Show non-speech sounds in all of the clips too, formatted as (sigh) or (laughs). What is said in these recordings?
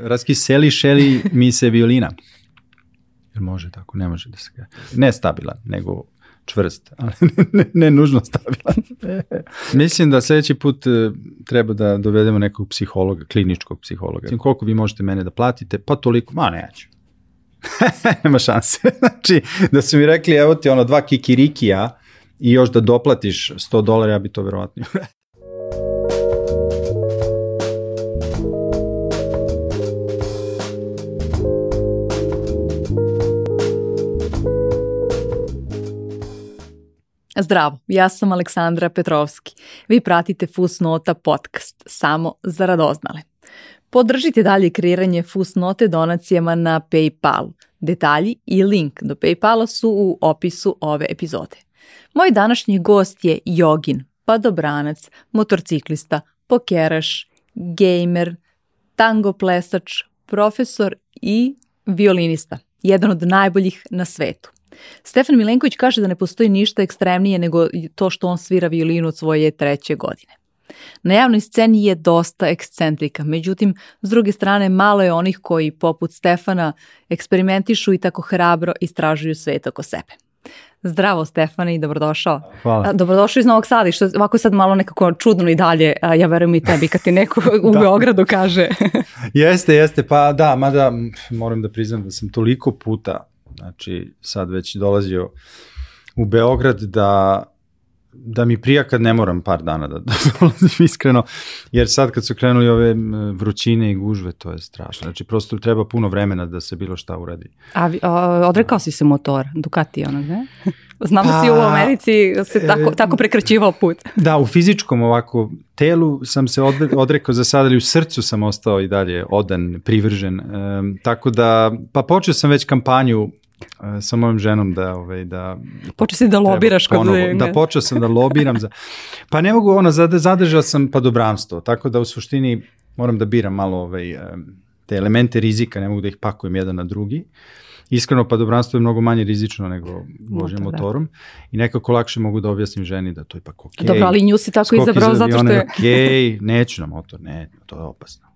raskiseli šeli mi se violina. Jer može tako, ne može da se Ne stabilan, nego čvrst, (laughs) ali ne, ne nužno stabilan. (laughs) Mislim da sledeći put e, treba da dovedemo nekog psihologa, kliničkog psihologa. Mislim, koliko vi možete mene da platite? Pa toliko, ma neću. (laughs) Nema šanse. znači, da su mi rekli, evo ti ono dva kikirikija i još da doplatiš 100 dolara, ja bi to verovatno Zdravo, ja sam Aleksandra Petrovski. Vi pratite Fusnota podcast, samo za radoznale. Podržite dalje kreiranje Fusnote donacijama na Paypal. Detalji i link do Paypala su u opisu ove epizode. Moj današnji gost je jogin, padobranac, motorciklista, pokeraš, gamer, tango plesač, profesor i violinista, jedan od najboljih na svetu. Stefan Milenković kaže da ne postoji ništa ekstremnije nego to što on svira violinu od svoje treće godine. Na javnoj sceni je dosta ekscentrika, međutim, s druge strane, malo je onih koji, poput Stefana, eksperimentišu i tako hrabro istražuju svet oko sebe. Zdravo Stefane i dobrodošao. Hvala. Dobrodošao iz Novog Sada i što ovako sad malo nekako čudno i dalje, ja verujem i tebi kad ti neko (laughs) u da. Beogradu kaže. (laughs) jeste, jeste, pa da, mada moram da priznam da sam toliko puta Znači, sad već dolazio u Beograd da da mi prija kad ne moram par dana da, (laughs) da dolazim iskreno, jer sad kad su krenuli ove vrućine i gužve, to je strašno. Znači, prosto treba puno vremena da se bilo šta uradi. A, a odrekao si se motor, Ducati onog, ne? Znam da si u pa, Americi se tako, tako prekraćivao put. (laughs) Da, u fizičkom ovako telu sam se odrekao za sada, ali u srcu sam ostao i dalje odan, privržen. E, tako da, pa počeo sam već kampanju E, sa mojom ženom da ovaj da počeo si da lobiraš kod ponovo, da počeo sam da lobiram za pa ne mogu ono zadržao sam padobranstvo tako da u suštini moram da biram malo ovaj te elemente rizika ne mogu da ih pakujem jedan na drugi Iskreno padobranstvo je mnogo manje rizično nego vožnje motorom da. i nekako lakše mogu da objasnim ženi da to je ipak okej. Okay. Dobro, ali nju si tako izabrao zato što je... Okej, okay, neću na motor, ne, to je opasno.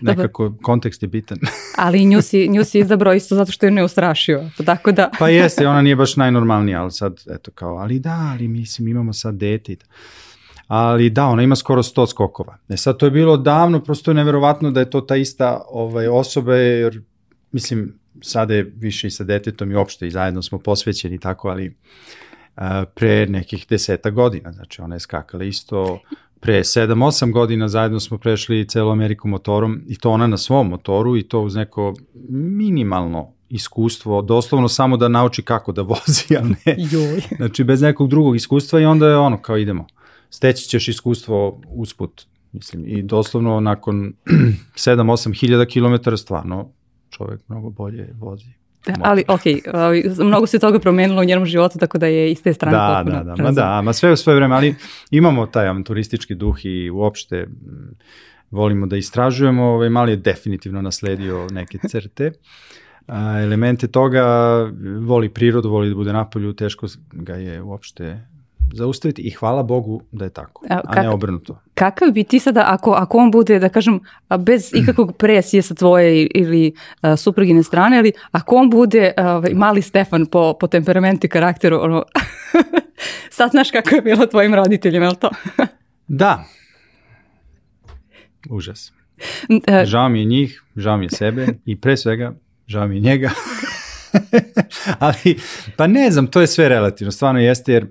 Nekako Dobar. kontekst je bitan. (laughs) ali nju si, nju si izabrao isto zato što je ne ustrašio. Tako da... pa jeste, ona nije baš najnormalnija, ali sad, eto kao, ali da, ali mislim imamo sad dete i to. Ali da, ona ima skoro 100 skokova. E sad to je bilo davno, prosto je neverovatno da je to ta ista ovaj, osoba, jer mislim, sada je više i sa detetom i opšte i zajedno smo posvećeni tako, ali a, pre nekih deseta godina, znači ona je skakala isto pre 7-8 godina zajedno smo prešli celu Ameriku motorom i to ona na svom motoru i to uz neko minimalno iskustvo, doslovno samo da nauči kako da vozi, a ne, Joj. (laughs) znači bez nekog drugog iskustva i onda je ono kao idemo, steći ćeš iskustvo usput, mislim, i doslovno nakon (clears throat) 7-8 hiljada kilometara stvarno čovek mnogo bolje vozi. Da, ali ok, mnogo se toga promenilo u njenom životu, tako da je iz te strane da, potpuno. Da, da, ma da, ma sve u svoje vreme, ali imamo taj avanturistički duh i uopšte volimo da istražujemo, ovaj mali je definitivno nasledio neke crte. A, elemente toga, voli prirodu, voli da bude napolju, teško ga je uopšte zaustaviti i hvala Bogu da je tako, a, a ne obrnuto. Kakav bi ti sada, ako, ako on bude, da kažem, bez ikakvog (clears throat) presije sa tvoje ili a, suprugine strane, ali ako on bude a, mali Stefan po, po temperamentu i karakteru, ono, (laughs) sad znaš kako je bilo tvojim roditeljima, je li to? (laughs) da. Užas. Žao mi je njih, žao mi je sebe i pre svega žao mi je njega. (laughs) ali, pa ne znam, to je sve relativno, stvarno jeste jer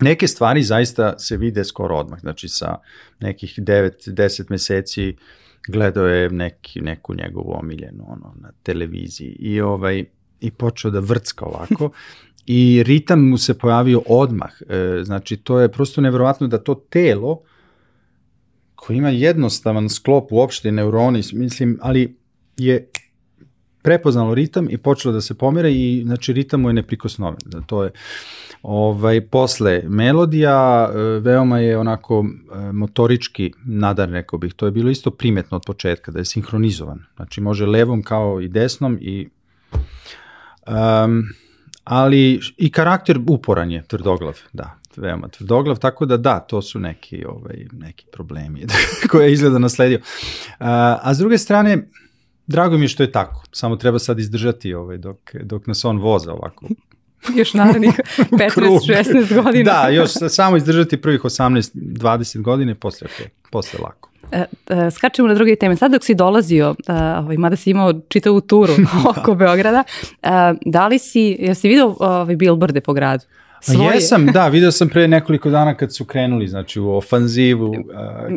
neke stvari zaista se vide skoro odmah, znači sa nekih 9-10 meseci gledao je neki, neku njegovu omiljenu ono, na televiziji. I, ovaj, i počeo da vrcka ovako. (laughs) I ritam mu se pojavio odmah, e, znači to je prosto nevjerovatno da to telo koji ima jednostavan sklop uopšte neuroni, mislim, ali je prepoznalo ritam i počelo da se pomera i znači ritam mu je neprikosnoven. Da to je ovaj posle melodija e, veoma je onako e, motorički nadar rekao bih. To je bilo isto primetno od početka da je sinhronizovan. Znači može levom kao i desnom i um, ali i karakter uporan je, tvrdoglav, da. veoma tvrdoglav, tako da da, to su neki, ovaj, neki problemi (laughs) koje je izgleda nasledio. A, a s druge strane, drago mi je što je tako, samo treba sad izdržati ovaj, dok, dok nas on voza ovako (laughs) još narednih (laughs) 15-16 godina. da, još samo izdržati prvih 18-20 godina i posle, okay, posle lako. E, e, skačemo na druge teme. Sad dok si dolazio, e, ovaj, mada si imao čitavu turu (laughs) oko Beograda, e, da li si, jesi vidio ovaj, billboarde po gradu? Svoje. Jesam, da, video sam pre nekoliko dana kad su krenuli, znači u ofanzivu, uh,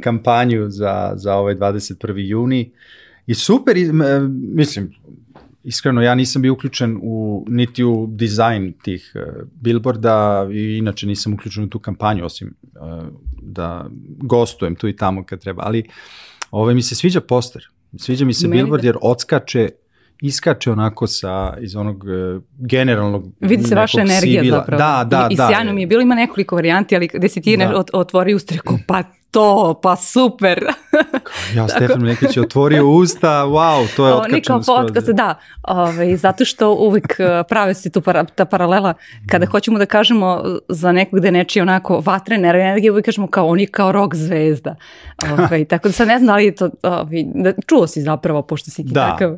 kampanju za, za ovaj 21. juni. I super, mislim, iskreno ja nisam bio uključen u, niti u dizajn tih uh, billboarda i inače nisam uključen u tu kampanju osim uh, da gostujem tu i tamo kad treba, ali ovaj, mi se sviđa poster, sviđa mi se Meni billboard da. jer odskače iskače onako sa iz onog uh, generalnog vidi se vaša energija sivila. zapravo da, da, i, da, i sjajno mi je bilo ima nekoliko varijanti ali gde si ti da. otvori ustreko pa to, pa super. ja, (laughs) Stefan Mlekić je otvorio usta, wow, to je otkačeno skroz. podcast, da, ovaj, zato što uvijek eh, prave se tu para, ta paralela, kada mm. hoćemo da kažemo za nekog gde nečije onako vatrene energije, uvijek kažemo kao on je kao rock zvezda. (laughs) Ovaj, tako da sad ne znam da li je to, ovaj, da, čuo si zapravo, pošto si ti da. takav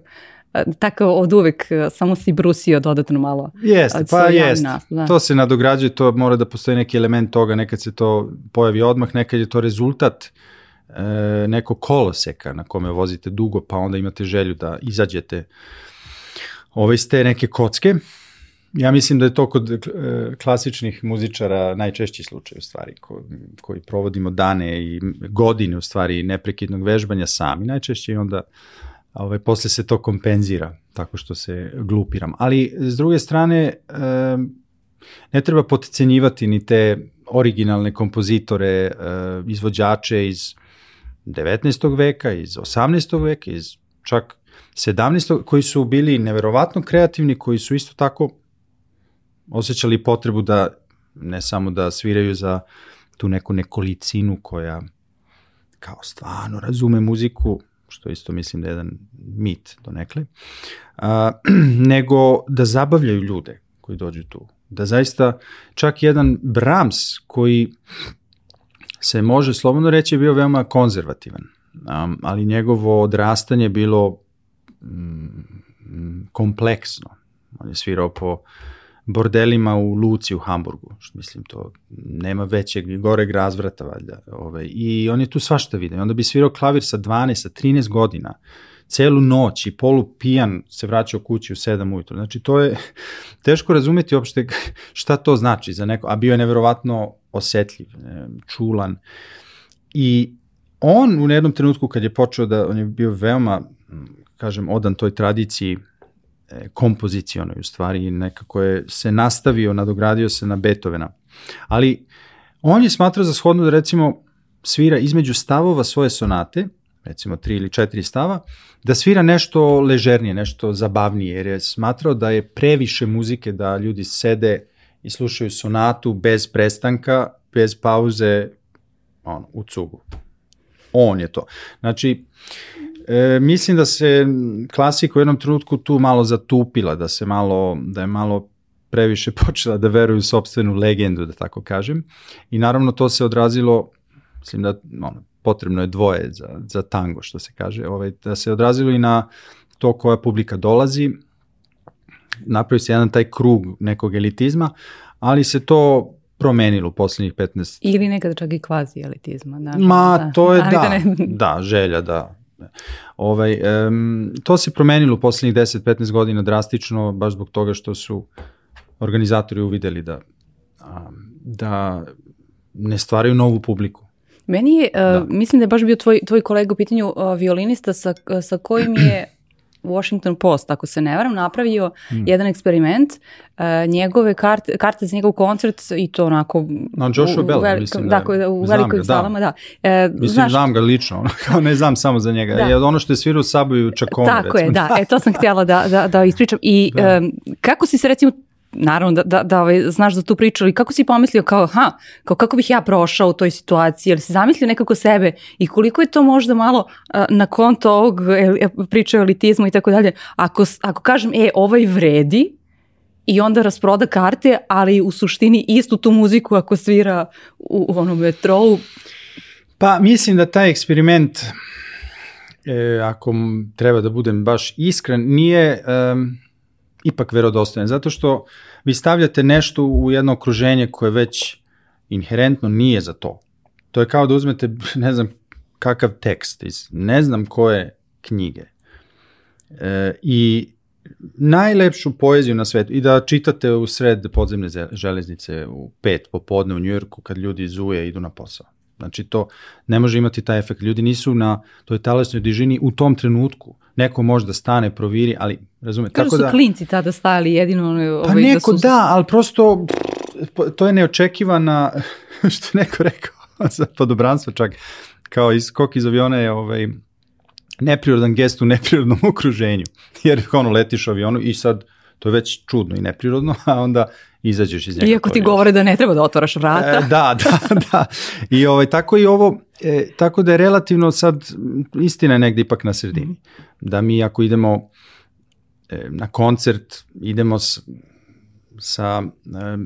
tako od uvek samo si brusio dodatno malo. Jeste, pa jeste. Da. To se nadograđuje, to mora da postoji neki element toga, nekad se to pojavi odmah, nekad je to rezultat e, nekog koloseka na kome vozite dugo, pa onda imate želju da izađete ove iz te neke kocke. Ja mislim da je to kod e, klasičnih muzičara najčešći slučaj u stvari, ko, koji provodimo dane i godine u stvari neprekidnog vežbanja sami najčešće i onda ovaj, posle se to kompenzira tako što se glupiram. Ali s druge strane, ne treba potcenjivati ni te originalne kompozitore, e, izvođače iz 19. veka, iz 18. veka, iz čak 17. koji su bili neverovatno kreativni, koji su isto tako osjećali potrebu da ne samo da sviraju za tu neku nekolicinu koja kao stvarno razume muziku, što isto mislim da je jedan mit do nekle, a, (clears throat) nego da zabavljaju ljude koji dođu tu. Da zaista čak jedan Brahms koji se može slobodno reći bio veoma konzervativan, a, ali njegovo odrastanje je bilo mm, kompleksno. On je svirao po uh, bordelima u Luci u Hamburgu, što mislim to nema većeg i goreg razvrata valjda. Ovaj. I on je tu svašta vidio. Onda bi svirao klavir sa 12, sa 13 godina, celu noć i polu pijan se vraćao kući u 7 ujutru. Znači to je (laughs) teško razumeti uopšte (laughs) šta to znači za neko, a bio je neverovatno osetljiv, čulan. I on u jednom trenutku kad je počeo da, on je bio veoma, kažem, odan toj tradiciji kompozicionoj u stvari nekako je se nastavio, nadogradio se na Beethovena. Ali on je smatrao za shodno da recimo svira između stavova svoje sonate, recimo tri ili četiri stava, da svira nešto ležernije, nešto zabavnije, jer je smatrao da je previše muzike da ljudi sede i slušaju sonatu bez prestanka, bez pauze, ono, u cugu. On je to. Znači, E, mislim da se klasika u jednom trenutku tu malo zatupila, da se malo, da je malo previše (laughs) počela da veruje u sobstvenu legendu, da tako kažem. I naravno to se odrazilo, mislim da ono, potrebno je dvoje za, za tango, što se kaže, ovaj, da se odrazilo i na to koja publika dolazi, napravi se jedan taj krug nekog elitizma, ali se to promenilo u poslednjih 15... Ili nekada čak i kvazi elitizma. Da, Ma, da, to je (laughs) da, da, ne... da, želja, da, Ovaj, um, to se promenilo u poslednjih 10-15 godina drastično, baš zbog toga što su organizatori uvideli da, da ne stvaraju novu publiku. Meni je, da. uh, mislim da je baš bio tvoj, tvoj kolega u pitanju uh, violinista sa, sa kojim je Washington Post, ako se ne varam, napravio mm. jedan eksperiment, uh, njegove karte, karte za njegov koncert i to onako... Na Joshua Bell, velik, mislim da, da u velikoj salama, da. da. E, mislim, znaš, znam ga lično, (laughs) kao ne znam samo za njega. Da. Je ono što je svirao Saboju Čakonu, Tako recimo. je, da, e, to sam htjela da, da, da ispričam. I da. um, kako si se recimo naravno da, da, da ovaj, znaš za tu priču, ali kako si pomislio kao, ha, kao kako bih ja prošao u toj situaciji, ali si zamislio nekako sebe i koliko je to možda malo uh, na konto ovog e, priče o elitizmu i tako dalje, ako, ako kažem, e, ovaj vredi, i onda rasproda karte, ali u suštini istu tu muziku ako svira u, u onom metrou. Pa mislim da taj eksperiment, e, ako treba da budem baš iskren, nije e, ipak verodostojan, zato što vi stavljate nešto u jedno okruženje koje već inherentno nije za to. To je kao da uzmete, (laughs) ne znam, kakav tekst iz ne znam koje knjige e, i najlepšu poeziju na svetu i da čitate u sred podzemne železnice u pet popodne u Njujorku kad ljudi zuje idu na posao. Znači to ne može imati taj efekt. Ljudi nisu na toj talesnoj dižini u tom trenutku. Neko može da stane, proviri, ali razumete. Kažu tako su da, klinci tada stajali jedino. Ovaj, pa neko da, su... da, ali prosto to je neočekivana, (laughs) što neko rekao, (laughs) za podobranstvo čak, kao iz, kok iz aviona je ovaj, neprirodan gest u neprirodnom (laughs) okruženju. Jer ono letiš u avionu i sad to je već čudno i neprirodno, a onda izađeš iz njega. Iako ti govore da ne treba da otvaraš vrata. E, da, da, da. I ovaj, tako i ovo, e, tako da je relativno sad, istina je negde ipak na sredini. Da mi ako idemo e, na koncert, idemo s, sa... E,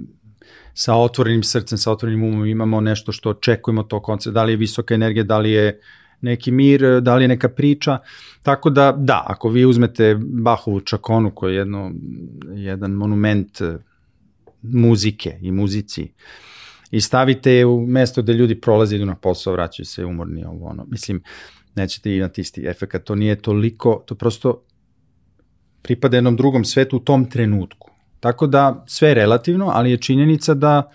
sa otvorenim srcem, sa otvorenim umom, imamo nešto što očekujemo to koncert, da li je visoka energija, da li je neki mir, da li je neka priča, tako da da, ako vi uzmete Bahovu čakonu koja je jedno, jedan monument eh, muzike i muzici i stavite je u mesto gde ljudi prolaze, idu na posao, vraćaju se umorni, ovo ono, mislim, nećete imati isti efekt, to nije toliko, to prosto pripada jednom drugom svetu u tom trenutku. Tako da sve je relativno, ali je činjenica da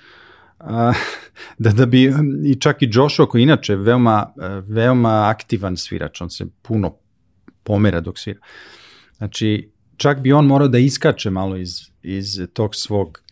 (laughs) da da bi i čak i Joshua koji inače veoma veoma aktivan svirač, on se puno pomera dok svira. Znači čak bi on morao da iskače malo iz iz tog svog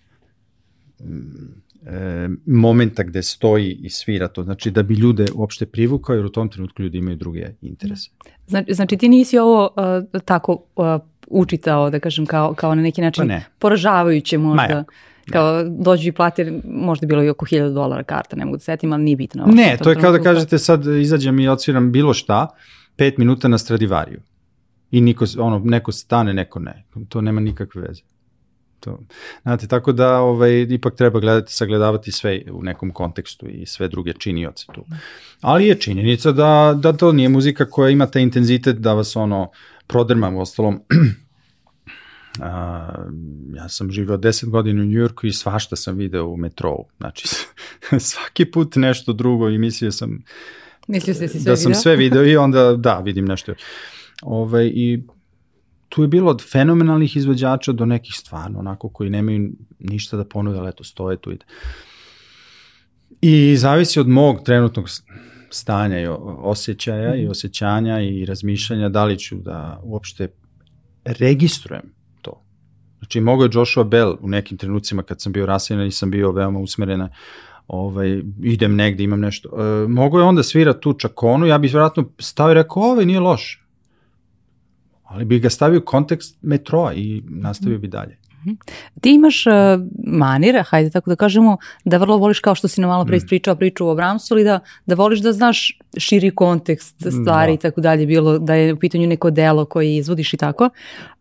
e, momenta gde stoji i svira to, znači da bi ljude uopšte privukao, jer u tom trenutku ljudi imaju druge interese. Znači, znači ti nisi ovo uh, tako uh, učitao, da kažem, kao, kao na neki način pa poražavajuće možda. Maja. Kao dođu i plati, možda bilo i oko 1000 dolara karta, ne mogu da setim, ali nije bitno. Ne, to je kao da kažete sad izađem i odsviram bilo šta, pet minuta na Stradivariju. I niko, ono, neko stane, neko ne. To nema nikakve veze. To, znate, tako da ovaj, ipak treba gledati, sagledavati sve u nekom kontekstu i sve druge činioce tu. Ali je činjenica da, da to nije muzika koja ima taj intenzitet da vas ono prodrma u ostalom. (clears throat) A, ja sam živao 10 godina u Njujorku i svašta sam video u metrou. Znači, (laughs) svaki put nešto drugo i mislio sam Mislio ste si sve da sam video? sve video i onda da, vidim nešto. Ove, ovaj, I tu je bilo od fenomenalnih izvođača do nekih stvarno onako koji nemaju ništa da ponude, ali eto stoje tu i I zavisi od mog trenutnog stanja i osjećaja i mhm. osjećanja i razmišljanja da li ću da uopšte registrujem to. Znači, mogo je Joshua Bell u nekim trenucima kad sam bio raseljen i sam bio veoma usmerena ovaj, idem negde, imam nešto. E, mogo je onda svira tu čakonu, ja bih vjerojatno stavio i rekao, ovaj nije loš ali bi ga stavio u kontekst metroa i nastavio bi dalje. Mhm. Ti imaš uh, manira, hajde tako da kažemo, da vrlo voliš kao što si nam malo pre mm. ispričao priču o Bramsu, ali da, da voliš da znaš širi kontekst stvari i tako dalje, bilo da je u pitanju neko delo koje izvodiš i tako.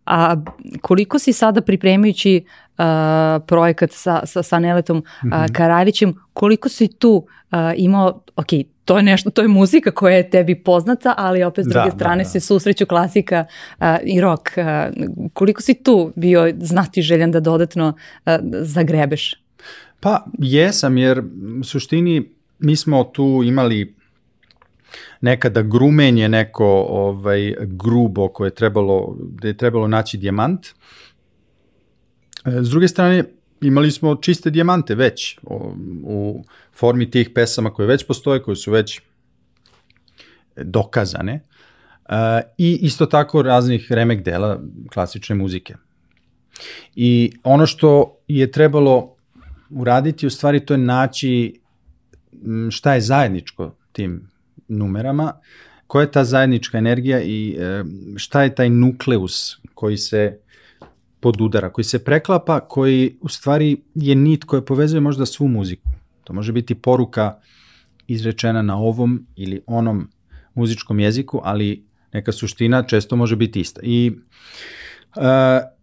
A koliko si sada pripremajući uh, projekat sa, sa, sa Neletom uh. Kararićem, koliko si tu uh, imao, ok, to je nešto, to je muzika koja je tebi poznata, ali opet s druge da, da strane da, da. se susreću klasika uh, i rock. Uh, koliko si tu bio znati željan da dodatno uh, zagrebeš? Pa jesam, jer u suštini mi smo tu imali nekada grumenje neko ovaj grubo koje je trebalo, da je trebalo naći dijamant. E, s druge strane, imali smo čiste dijamante već u, u formi tih pesama koje već postoje, koje su već dokazane uh, i isto tako raznih remek dela klasične muzike. I ono što je trebalo uraditi u stvari to je naći šta je zajedničko tim numerama, koja je ta zajednička energija i šta je taj nukleus koji se podudara, koji se preklapa, koji u stvari je nit koja povezuje možda svu muziku. To može biti poruka izrečena na ovom ili onom muzičkom jeziku, ali neka suština često može biti ista. I, uh,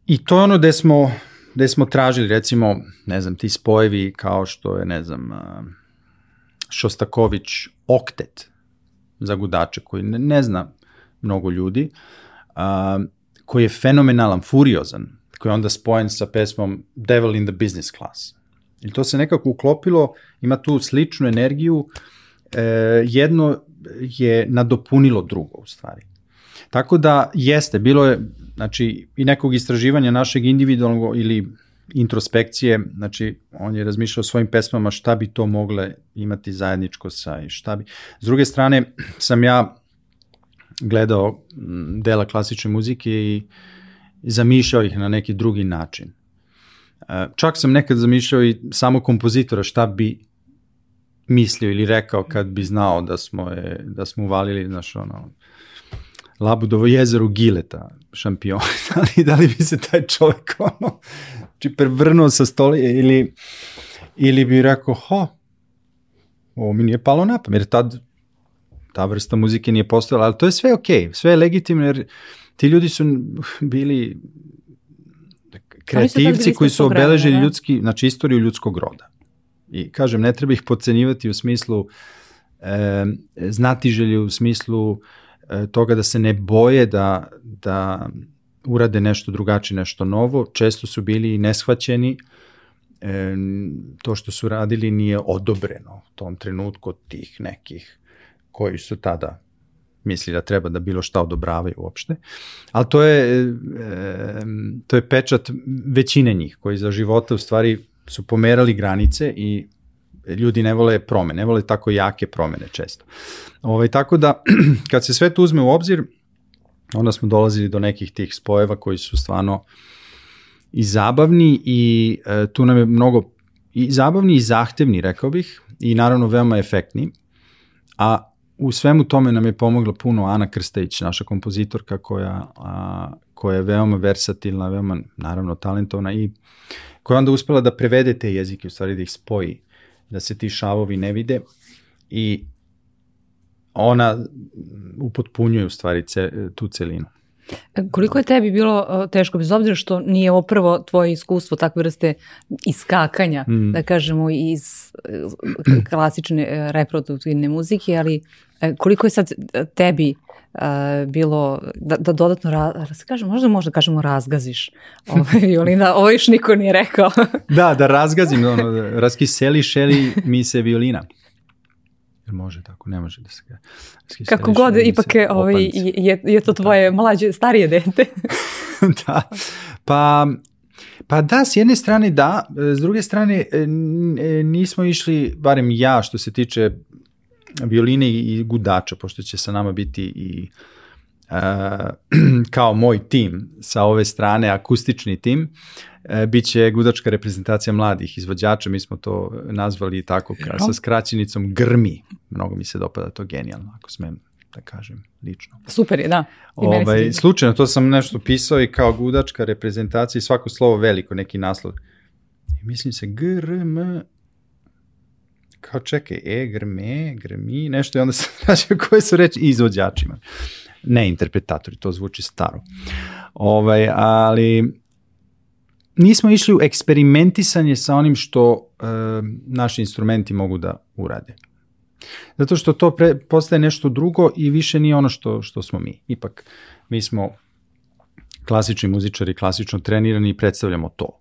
i to je ono gde smo gde smo tražili recimo, ne znam, ti spojevi kao što je, ne znam, Šostaković oktet za gudače koji ne, ne zna mnogo ljudi, a, koji je fenomenalan, furiozan, koji je onda spojen sa pesmom Devil in the Business Class. I to se nekako uklopilo, ima tu sličnu energiju, e, jedno je nadopunilo drugo u stvari. Tako da jeste, bilo je znači, i nekog istraživanja našeg individualnog ili introspekcije, znači on je razmišljao o svojim pesmama šta bi to mogle imati zajedničko sa i šta bi. S druge strane sam ja gledao dela klasične muzike i zamišljao ih na neki drugi način. Čak sam nekad zamišljao i samo kompozitora šta bi mislio ili rekao kad bi znao da smo, je, da smo uvalili, znaš, ono, Labudovo jezero Gileta, šampion. (laughs) da, li, da li bi se taj čovek ono, či prevrnuo sa stoli ili, ili bi rekao, ha, ovo mi nije palo na pamet, jer tad ta vrsta muzike nije postojala, ali to je sve okej, okay, sve je legitimno, jer ti ljudi su bili kreativci koji su obeležili da? ljudski, znači istoriju ljudskog roda. I kažem, ne treba ih podcenjivati u smislu e, znati želju, u smislu e, toga da se ne boje da, da urade nešto drugačije, nešto novo. Često su bili neshvaćeni, e, to što su radili nije odobreno u tom trenutku od tih nekih koji su tada misli da treba da bilo šta odobravaju uopšte. Ali to je, e, to je pečat većine njih koji za života u stvari su pomerali granice i ljudi ne vole promene, ne vole tako jake promene često. Ovaj, tako da, (clears throat) kad se sve to uzme u obzir, onda smo dolazili do nekih tih spojeva koji su stvarno i zabavni i e, tu nam je mnogo i zabavni i zahtevni, rekao bih, i naravno veoma efektni, a u svemu tome nam je pomogla puno Ana Krstajić, naša kompozitorka koja, a, koja je veoma versatilna, veoma naravno talentovna i koja onda uspela da prevede te jezike, u stvari da ih spoji, da se ti šavovi ne vide i ona upotpunjuje u stvari ce, tu celinu. Koliko je tebi bilo teško, bez obzira što nije ovo prvo tvoje iskustvo takve vrste iskakanja, mm. da kažemo, iz klasične e, reproduktivne muzike, ali e, koliko je sad tebi uh, bilo da, da dodatno, ra, kažem, možda možda kažemo razgaziš (laughs) ovaj violina, ovo još niko nije rekao. (laughs) da, da razgazim, ono, da raskiseli šeli mi se violina. Jer može tako, ne može da se ga... Kako god, ipak je, ovaj, je, je to tvoje da. mlađe, starije dete. (laughs) da, pa... Pa da, s jedne strane da, s druge strane e, e, nismo išli, barem ja što se tiče violine i gudača, pošto će sa nama biti i uh, (clears throat) kao moj tim sa ove strane, akustični tim, e, bit će gudačka reprezentacija mladih izvođača, mi smo to nazvali tako ka, sa skraćenicom GRMI. Mnogo mi se dopada to genijalno, ako smem da kažem lično. Super je, da. Ovaj, slučajno, to sam nešto pisao i kao gudačka reprezentacija i svako slovo veliko, neki naslov. I mislim se GRM kao čekaj, e, grme, grmi, nešto i onda se (laughs) znači koje su reći izvođačima. Ne interpretatori, to zvuči staro. Ovaj, ali nismo išli u eksperimentisanje sa onim što e, naši instrumenti mogu da urade. Zato što to pre, postaje nešto drugo i više nije ono što, što smo mi. Ipak, mi smo klasični muzičari, klasično trenirani i predstavljamo to.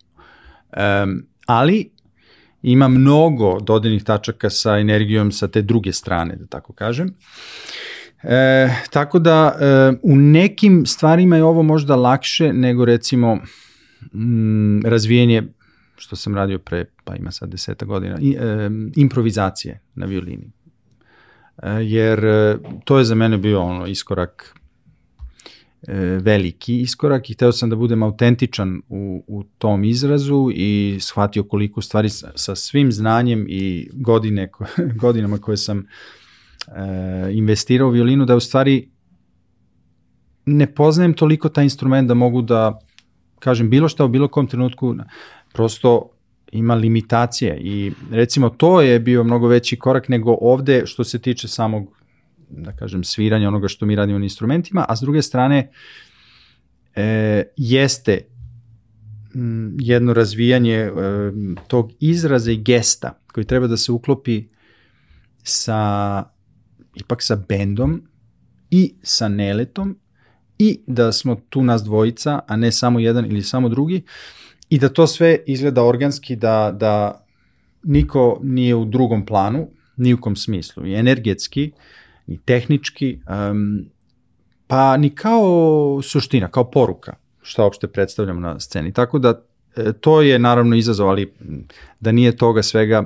E, ali ima mnogo dodirnih tačaka sa energijom sa te druge strane, da tako kažem. E, tako da e, u nekim stvarima je ovo možda lakše nego recimo mm, razvijenje što sam radio pre, pa ima sad deseta godina, i, e, improvizacije na violini. E, jer e, to je za mene bio ono iskorak veliki iskorak i hteo sam da budem autentičan u, u tom izrazu i shvatio koliko stvari sa, sa svim znanjem i godine, (laughs) godinama koje sam e, investirao u violinu, da u stvari ne poznajem toliko taj instrument da mogu da kažem bilo šta u bilo kom trenutku, prosto ima limitacije i recimo to je bio mnogo veći korak nego ovde što se tiče samog da kažem sviranja onoga što mi radimo na instrumentima, a s druge strane e, jeste m, jedno razvijanje e, tog izraza i gesta koji treba da se uklopi sa ipak sa bendom i sa neletom i da smo tu nas dvojica, a ne samo jedan ili samo drugi i da to sve izgleda organski, da, da niko nije u drugom planu, ni u kom smislu, i energetski, ni tehnički, um, pa ni kao suština, kao poruka, šta uopšte predstavljamo na sceni. Tako da e, to je naravno izazov, ali da nije toga svega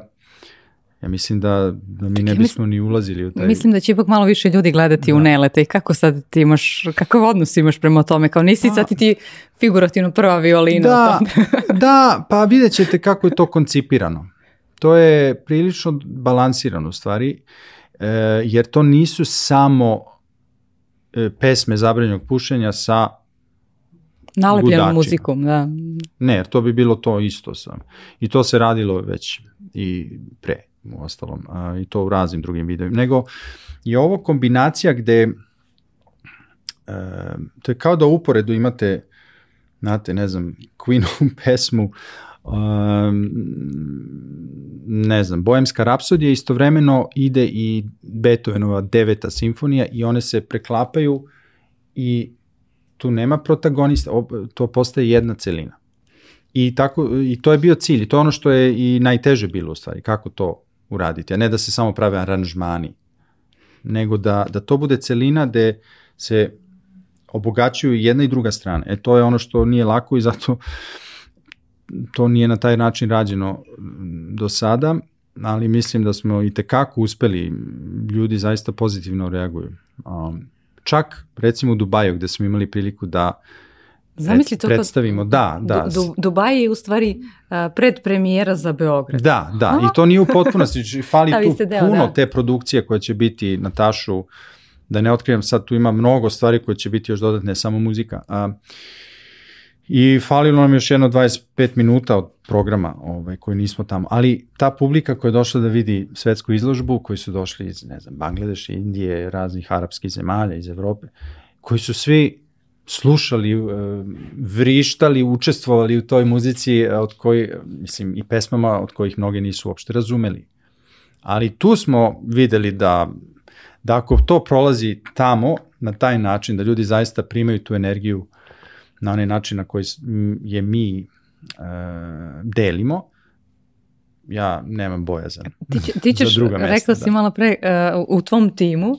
Ja mislim da, da mi ne bismo ni ulazili u taj... Mislim da će ipak malo više ljudi gledati da. u nelete i kako sad ti imaš, kakav odnos imaš prema tome, kao nisi pa, sad ti figurativno prva violina. Da, (laughs) da, pa vidjet ćete kako je to koncipirano. To je prilično balansirano u stvari, e, jer to nisu samo e, pesme zabranjenog pušenja sa Nalepljenom muzikom, da. Ne, jer to bi bilo to isto sam. I to se radilo već i pre u ostalom, a, i to u raznim drugim videojima, nego je ovo kombinacija gde e, to je kao da uporedu imate znate, ne znam, Queenovu (laughs) pesmu um, ne znam, Bojemska rapsodija istovremeno ide i Beethovenova deveta simfonija i one se preklapaju i tu nema protagonista, to postaje jedna celina. I, tako, I to je bio cilj, i to je ono što je i najteže bilo u stvari, kako to uraditi, a ne da se samo prave aranžmani, nego da, da to bude celina gde se obogaćuju jedna i druga strana. E to je ono što nije lako i zato to nije na taj način rađeno do sada, ali mislim da smo i tekako uspeli, ljudi zaista pozitivno reaguju. Um, čak recimo u Dubaju gde smo imali priliku da uh, Zamisli to predstavimo, da, da. Du, Dubaj je u stvari uh, predpremijera za Beograd. Da, da, A? i to nije u potpunosti, znači, (laughs) fali da, tu deo, puno da. te produkcije koja će biti na tašu, da ne otkrivam sad, tu ima mnogo stvari koje će biti još dodatne, samo muzika. A, I falilo nam još jedno 25 minuta od programa ovaj, koji nismo tamo, ali ta publika koja je došla da vidi svetsku izložbu, koji su došli iz, ne znam, Bangladeša, Indije, raznih arapskih zemalja, iz Evrope, koji su svi slušali, e, vrištali, učestvovali u toj muzici e, od koji, mislim, i pesmama od kojih mnoge nisu uopšte razumeli. Ali tu smo videli da, da ako to prolazi tamo, na taj način, da ljudi zaista primaju tu energiju na onaj način na koji je mi e, delimo, ja nemam bojazan ti, ti (laughs) ćeš, za druga mesta. Rekla si da. malo pre, uh, u tvom timu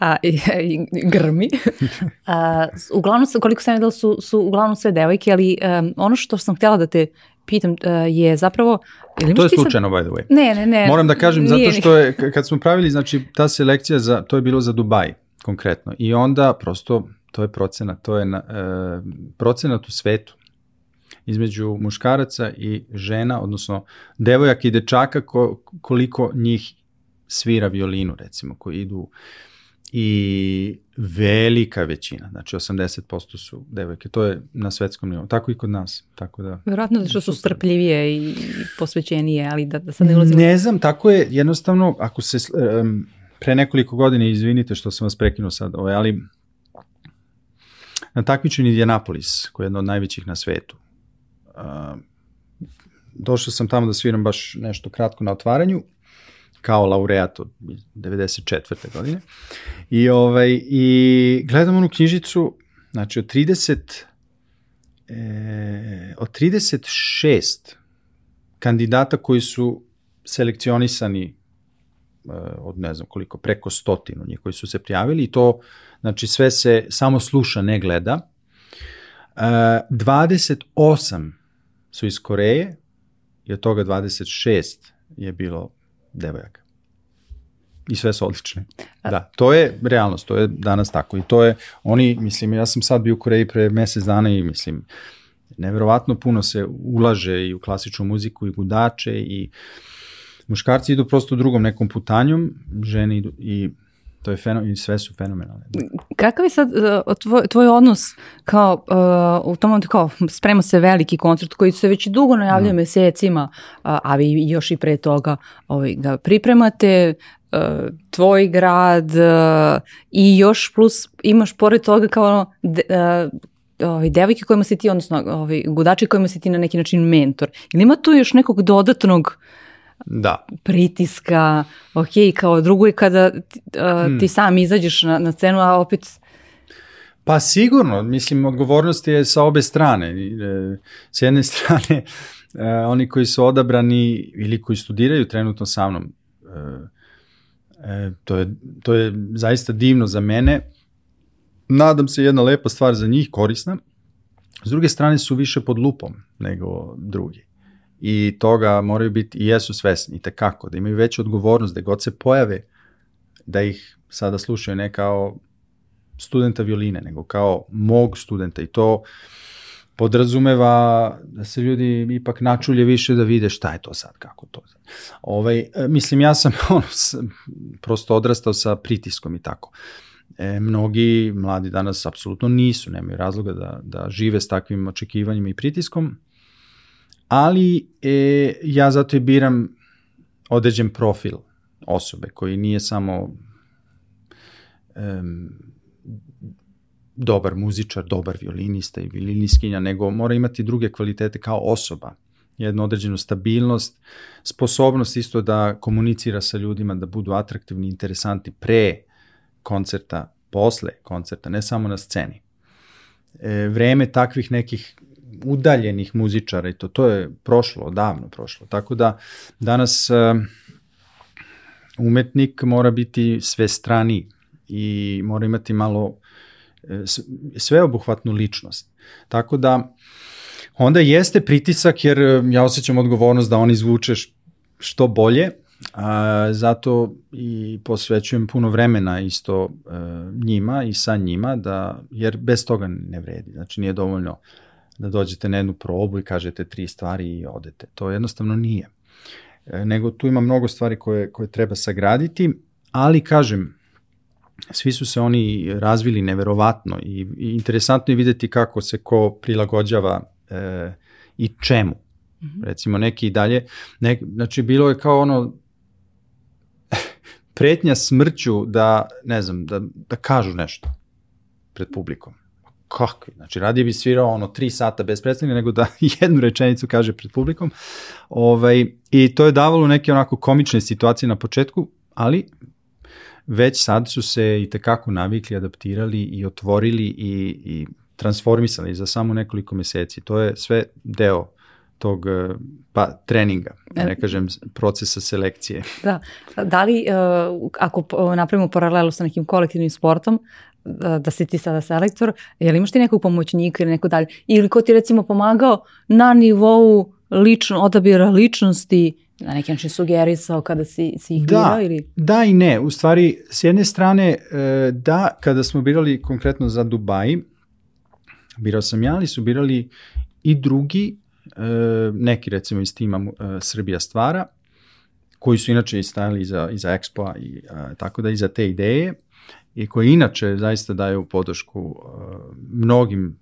a, i, (laughs) i grmi. (laughs) A, uglavnom, koliko sam videla su, su uglavnom sve devojke, ali um, ono što sam htjela da te pitam uh, je zapravo... Ili to je slučajno, sad... by the way. Ne, ne, ne. Moram da kažem, nije, zato što je, kad smo pravili, znači, ta selekcija, za, to je bilo za Dubaj, konkretno. I onda, prosto, to je procenat, to je na, uh, procenat u svetu između muškaraca i žena, odnosno devojaka i dečaka ko, koliko njih svira violinu, recimo, koji idu i velika većina, znači 80% su devojke, to je na svetskom nivou, tako i kod nas. Tako da, Vjerojatno da što su strpljivije i posvećenije, ali da, da sad ne ulazimo. Ne znam, tako je jednostavno, ako se um, pre nekoliko godina, izvinite što sam vas prekinuo sad, ovaj, ali na takmičenju Indianapolis, koji je jedno od najvećih na svetu, uh, došao sam tamo da sviram baš nešto kratko na otvaranju kao laureat od 94. godine. I, ovaj, i gledam onu knjižicu, znači od 30, e, od 36 kandidata koji su selekcionisani e, od ne znam koliko, preko stotinu njih koji su se prijavili i to, znači sve se samo sluša, ne gleda. E, 28 su iz Koreje i od toga 26 je bilo devojaka. I sve su odlične. Da, to je realnost, to je danas tako. I to je, oni, mislim, ja sam sad bio u Koreji pre mesec dana i mislim, neverovatno puno se ulaže i u klasičnu muziku i gudače i muškarci idu prosto drugom nekom putanjom, žene idu i To je fenomen, sve su fenomenalne. Kakav je sad uh, tvoj, tvoj odnos kao uh, u tom momentu kao sprema se veliki koncert koji se već dugo najavljaju mm. mesecima, uh, a vi još i pre toga ovaj, ga pripremate, uh, tvoj grad uh, i još plus imaš pored toga kao ono, de, uh, ovaj, devojke kojima si ti, odnosno ovaj, gudači kojima si ti na neki način mentor. Ili ima tu još nekog dodatnog da. pritiska, ok, kao drugo je kada ti, uh, hmm. ti sam izađeš na, na scenu, a opet Pa sigurno, mislim, odgovornost je sa obe strane. E, s jedne (laughs) strane, e, oni koji su odabrani ili koji studiraju trenutno sa mnom, e, to je, to je zaista divno za mene. Nadam se jedna lepa stvar za njih, korisna. S druge strane su više pod lupom nego drugi. I toga moraju biti i jesu svesni i tekako, da imaju veću odgovornost, da god se pojave, da ih sada slušaju ne kao studenta violine, nego kao mog studenta i to podrazumeva da se ljudi ipak načulje više da vide šta je to sad, kako to. Ovaj, e, mislim, ja sam (laughs) ono, prosto odrastao sa pritiskom i tako. E, mnogi mladi danas apsolutno nisu, nemaju razloga da, da žive s takvim očekivanjima i pritiskom, ali e, ja zato i biram određen profil osobe koji nije samo um, dobar muzičar, dobar violinista i violiniskinja, nego mora imati druge kvalitete kao osoba jednu određenu stabilnost, sposobnost isto da komunicira sa ljudima, da budu atraktivni, interesanti pre koncerta, posle koncerta, ne samo na sceni. E, vreme takvih nekih udaljenih muzičara i to, to je prošlo, davno prošlo. Tako da danas e, umetnik mora biti sve strani i mora imati malo E, sveobuhvatnu ličnost. Tako da onda jeste pritisak jer e, ja osjećam odgovornost da on izvuče što bolje, a, zato i posvećujem puno vremena isto njima i sa njima, da, jer bez toga ne vredi. Znači nije dovoljno da dođete na jednu probu i kažete tri stvari i odete. To jednostavno nije. E, nego tu ima mnogo stvari koje, koje treba sagraditi, ali kažem, svi su se oni razvili neverovatno i, i interesantno je videti kako se ko prilagođava e, i čemu. Mm -hmm. Recimo neki i dalje, ne, znači bilo je kao ono (laughs) pretnja smrću da, ne znam, da, da kažu nešto pred publikom. Kakvi? Znači, radije bi svirao ono tri sata bez predstavljanja nego da (laughs) jednu rečenicu kaže pred publikom. Ovaj, I to je davalo neke onako komične situacije na početku, ali već sad su se i tekako navikli, adaptirali i otvorili i, i transformisali za samo nekoliko meseci. To je sve deo tog pa, treninga, da ne kažem procesa selekcije. Da, da li uh, ako napravimo paralelu sa nekim kolektivnim sportom, da, da si ti sada selektor, je li imaš ti nekog pomoćnika ili neko dalje? Ili ko ti recimo pomagao na nivou lično, odabira ličnosti na neki način sugerisao kada si, si ih da, birao? Ili? Da i ne. U stvari, s jedne strane, e, da, kada smo birali konkretno za Dubai, birao sam ja, ali su birali i drugi, e, neki recimo iz tima e, Srbija stvara, koji su inače i stajali iza, iza Expo-a i tako da iza te ideje i koji inače zaista daju podršku mnogim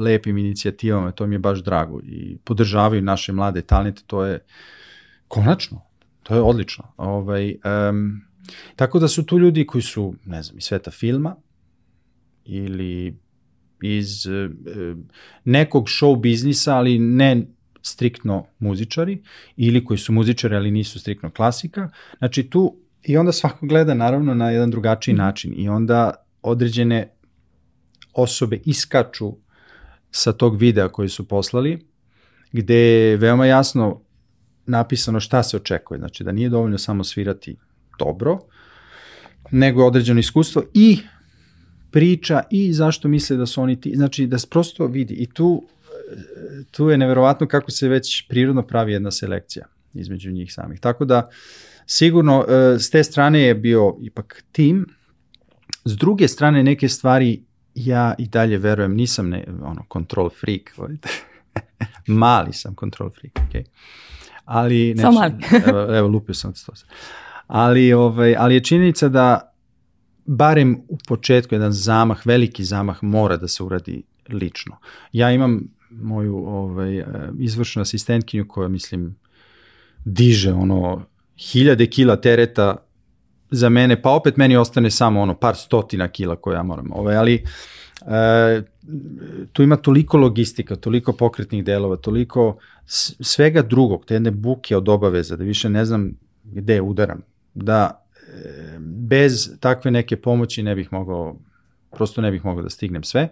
lepim inicijativama, to mi je baš drago i podržavaju naše mlade talente, to je uh, Konačno, to je odlično. Ovaj, um, tako da su tu ljudi koji su, ne znam, iz sveta filma ili iz uh, nekog show biznisa, ali ne striktno muzičari, ili koji su muzičari, ali nisu striktno klasika. Znači tu, i onda svako gleda naravno na jedan drugačiji mm. način i onda određene osobe iskaču sa tog videa koji su poslali, gde je veoma jasno napisano šta se očekuje, znači da nije dovoljno samo svirati dobro, nego određeno iskustvo i priča i zašto misle da su oni ti, znači da se prosto vidi i tu, tu je neverovatno kako se već prirodno pravi jedna selekcija između njih samih. Tako da sigurno e, s te strane je bio ipak tim, s druge strane neke stvari ja i dalje verujem, nisam ne, ono, control freak, (laughs) mali sam control freak. Okay ali mali. (laughs) evo, evo lupio sam od. Ali, ovaj, ali je činjenica da barem u početku jedan zamah, veliki zamah mora da se uradi lično. Ja imam moju ovaj, izvršnu asistentkinju koja, mislim, diže ono hiljade kila tereta za mene, pa opet meni ostane samo ono par stotina kila koje ja moram. Ovaj, ali e, tu ima toliko logistika, toliko pokretnih delova, toliko svega drugog, te jedne buke od obaveza, da više ne znam gde udaram, da e, bez takve neke pomoći ne bih mogao, prosto ne bih mogao da stignem sve.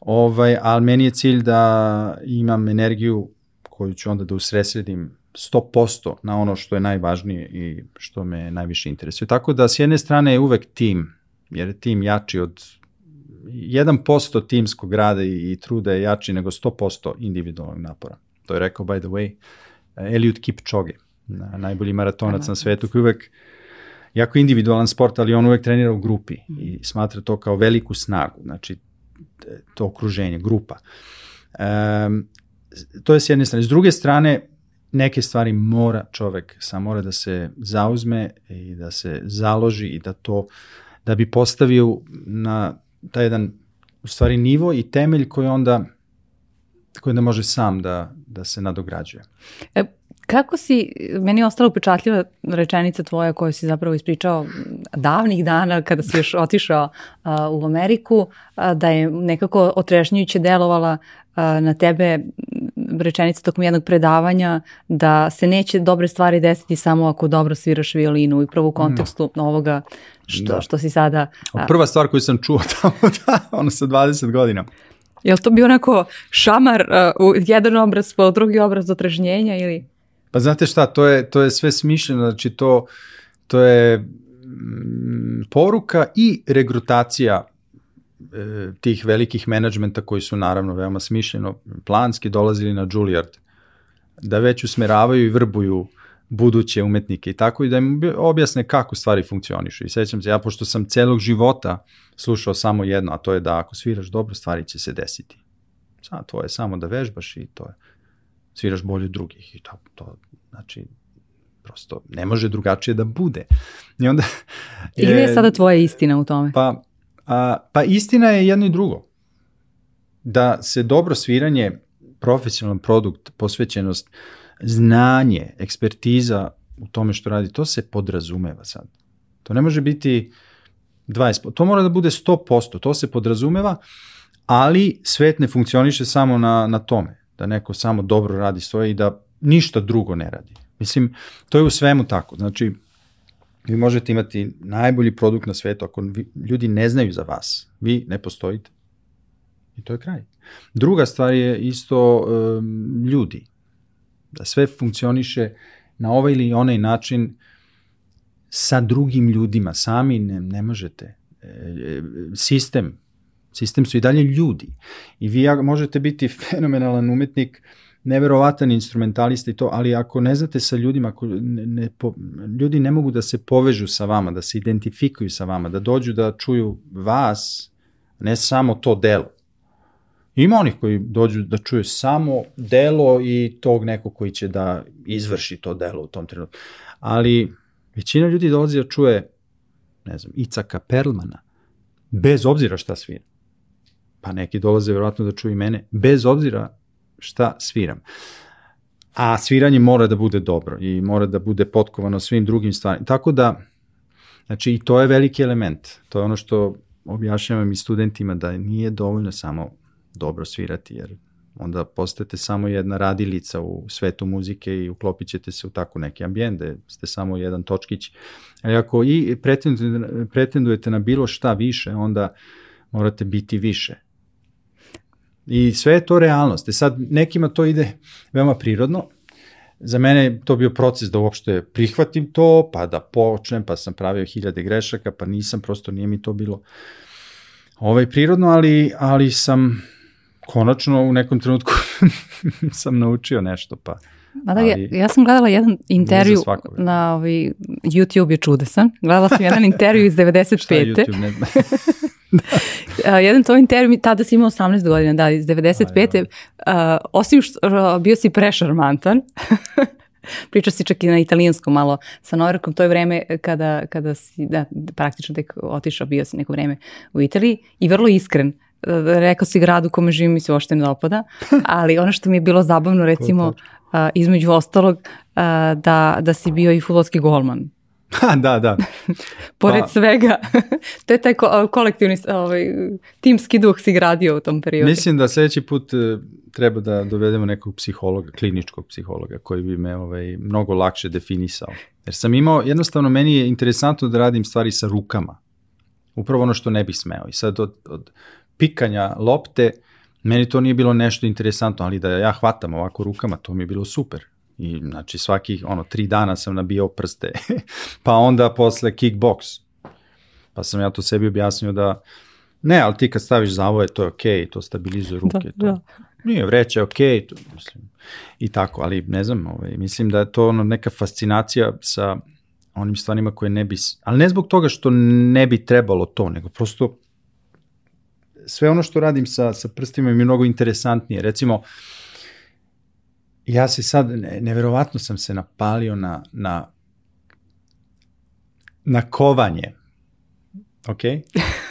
Ovaj, ali meni je cilj da imam energiju koju ću onda da usresredim 100% na ono što je najvažnije i što me najviše interesuje. Tako da s jedne strane je uvek tim, jer je tim jači od 1% timskog rada i, i truda je jači nego 100% individualnog napora. To je rekao, by the way, Eliud Kipchoge, najbolji maratonac na svetu, koji uvek jako individualan sport, ali on uvek trenira u grupi i smatra to kao veliku snagu, znači to okruženje, grupa. Um, to je s jedne strane. S druge strane, neke stvari mora čovek, sam mora da se zauzme i da se založi i da to, da bi postavio na taj jedan, u stvari, nivo i temelj koji onda, koji onda može sam da, da se nadograđuje. E, Kako si, meni je ostala upečatljiva rečenica tvoja koju si zapravo ispričao davnih dana kada si još otišao a, u Ameriku, a, da je nekako otrešnjujuće delovala a, na tebe rečenica tokom jednog predavanja da se neće dobre stvari desiti samo ako dobro sviraš violinu i upravo u kontekstu no. ovoga što, da. što si sada... A... Prva stvar koju sam čuo (laughs) tamo, da, ono sa 20 godina. Je li to bio onako šamar uh, u jedan obraz po drugi obraz otrežnjenja ili... Pa znate šta, to je, to je sve smišljeno, znači to, to je mm, poruka i regrutacija tih velikih menadžmenta koji su naravno veoma smišljeno planski dolazili na Juilliard da već usmeravaju i vrbuju buduće umetnike i tako i da im objasne kako stvari funkcionišu. I sećam se, ja pošto sam celog života slušao samo jedno, a to je da ako sviraš dobro, stvari će se desiti. Sad, to je samo da vežbaš i to je sviraš bolje od drugih i to, to znači prosto ne može drugačije da bude. I onda... I gde je sada tvoja istina u tome? Pa, a, pa istina je jedno i drugo. Da se dobro sviranje, profesionalan produkt, posvećenost, znanje, ekspertiza u tome što radi, to se podrazumeva sad. To ne može biti 20%, to mora da bude 100%, to se podrazumeva, ali svet ne funkcioniše samo na, na tome da neko samo dobro radi svoje i da ništa drugo ne radi. Mislim, to je u svemu tako. Znači, vi možete imati najbolji produkt na svetu, ako vi, ljudi ne znaju za vas, vi ne postojite. I to je kraj. Druga stvar je isto um, ljudi. Da sve funkcioniše na ovaj ili onaj način sa drugim ljudima. Sami ne, ne možete. E, e sistem Sistem su i dalje ljudi. I vi možete biti (laughs) fenomenalan umetnik, neverovatan instrumentalista i to, ali ako ne znate sa ljudima, ako ne, ne, po, ljudi ne mogu da se povežu sa vama, da se identifikuju sa vama, da dođu da čuju vas, ne samo to delo. Ima onih koji dođu da čuju samo delo i tog nekog koji će da izvrši to delo u tom trenutku. Ali većina ljudi dolazi da čuje, ne znam, Icaka Perlmana, bez obzira šta svira pa neki dolaze verovatno da čuju mene, bez obzira šta sviram. A sviranje mora da bude dobro i mora da bude potkovano svim drugim stvarima. Tako da, znači i to je veliki element. To je ono što objašnjavam i studentima da nije dovoljno samo dobro svirati, jer onda postajete samo jedna radilica u svetu muzike i uklopit ćete se u tako neki ambijent, da ste samo jedan točkić. Ali ako i pretendujete na bilo šta više, onda morate biti više. I sve je to realnost. E sad, nekima to ide veoma prirodno. Za mene je to bio proces da uopšte prihvatim to, pa da počnem, pa sam pravio hiljade grešaka, pa nisam, prosto nije mi to bilo ovaj, prirodno, ali, ali sam konačno u nekom trenutku (laughs) sam naučio nešto, pa... Mada, ali, ja, ja sam gledala jedan intervju na ovaj, YouTube je čudesan. Gledala sam jedan intervju iz 95. (laughs) Šta je YouTube? Ne, (laughs) (laughs) da. jedan to intervju, tada si imao 18 godina, da, iz 95. Uh, osim što uh, bio si prešarmantan, (laughs) priča si čak i na italijanskom malo sa Norkom, to je vreme kada, kada si, da, praktično tek otišao, bio si neko vreme u Italiji i vrlo iskren rekao si grad u kome živim mi se uopšte ne dopada, (laughs) ali ono što mi je bilo zabavno recimo uh, između ostalog uh, da, da si bio i futbolski golman da, da. (laughs) Pored Pa- svega, (laughs) to je taj ko- kolektivni ovaj, timski duh si gradio u tom periodu. Mislim da sledeći put e, treba da dovedemo nekog psihologa, kliničkog psihologa koji bi me ovaj, mnogo lakše definisao. Jer sam imao, jednostavno meni je interesantno da radim stvari sa rukama. Upravo ono što ne bih smeo. I sad od, od pikanja lopte, meni to nije bilo nešto interesantno, ali da ja hvatam ovako rukama, to mi je bilo super. I znači svaki, ono, tri dana sam nabijao prste. (laughs) pa onda posle kickbox. Pa sam ja to sebi objasnio da Ne, ali ti kad staviš zavoje, to je okej, okay, to stabilizuje ruke. Da, to. da. Nije, vreće, okej, okay, to, mislim, i tako, ali ne znam, ovaj, mislim da je to ono neka fascinacija sa onim stvarima koje ne bi, ali ne zbog toga što ne bi trebalo to, nego prosto sve ono što radim sa, sa prstima mi je mnogo interesantnije. Recimo, ja se sad, ne, neverovatno sam se napalio na, na, na kovanje. Ok?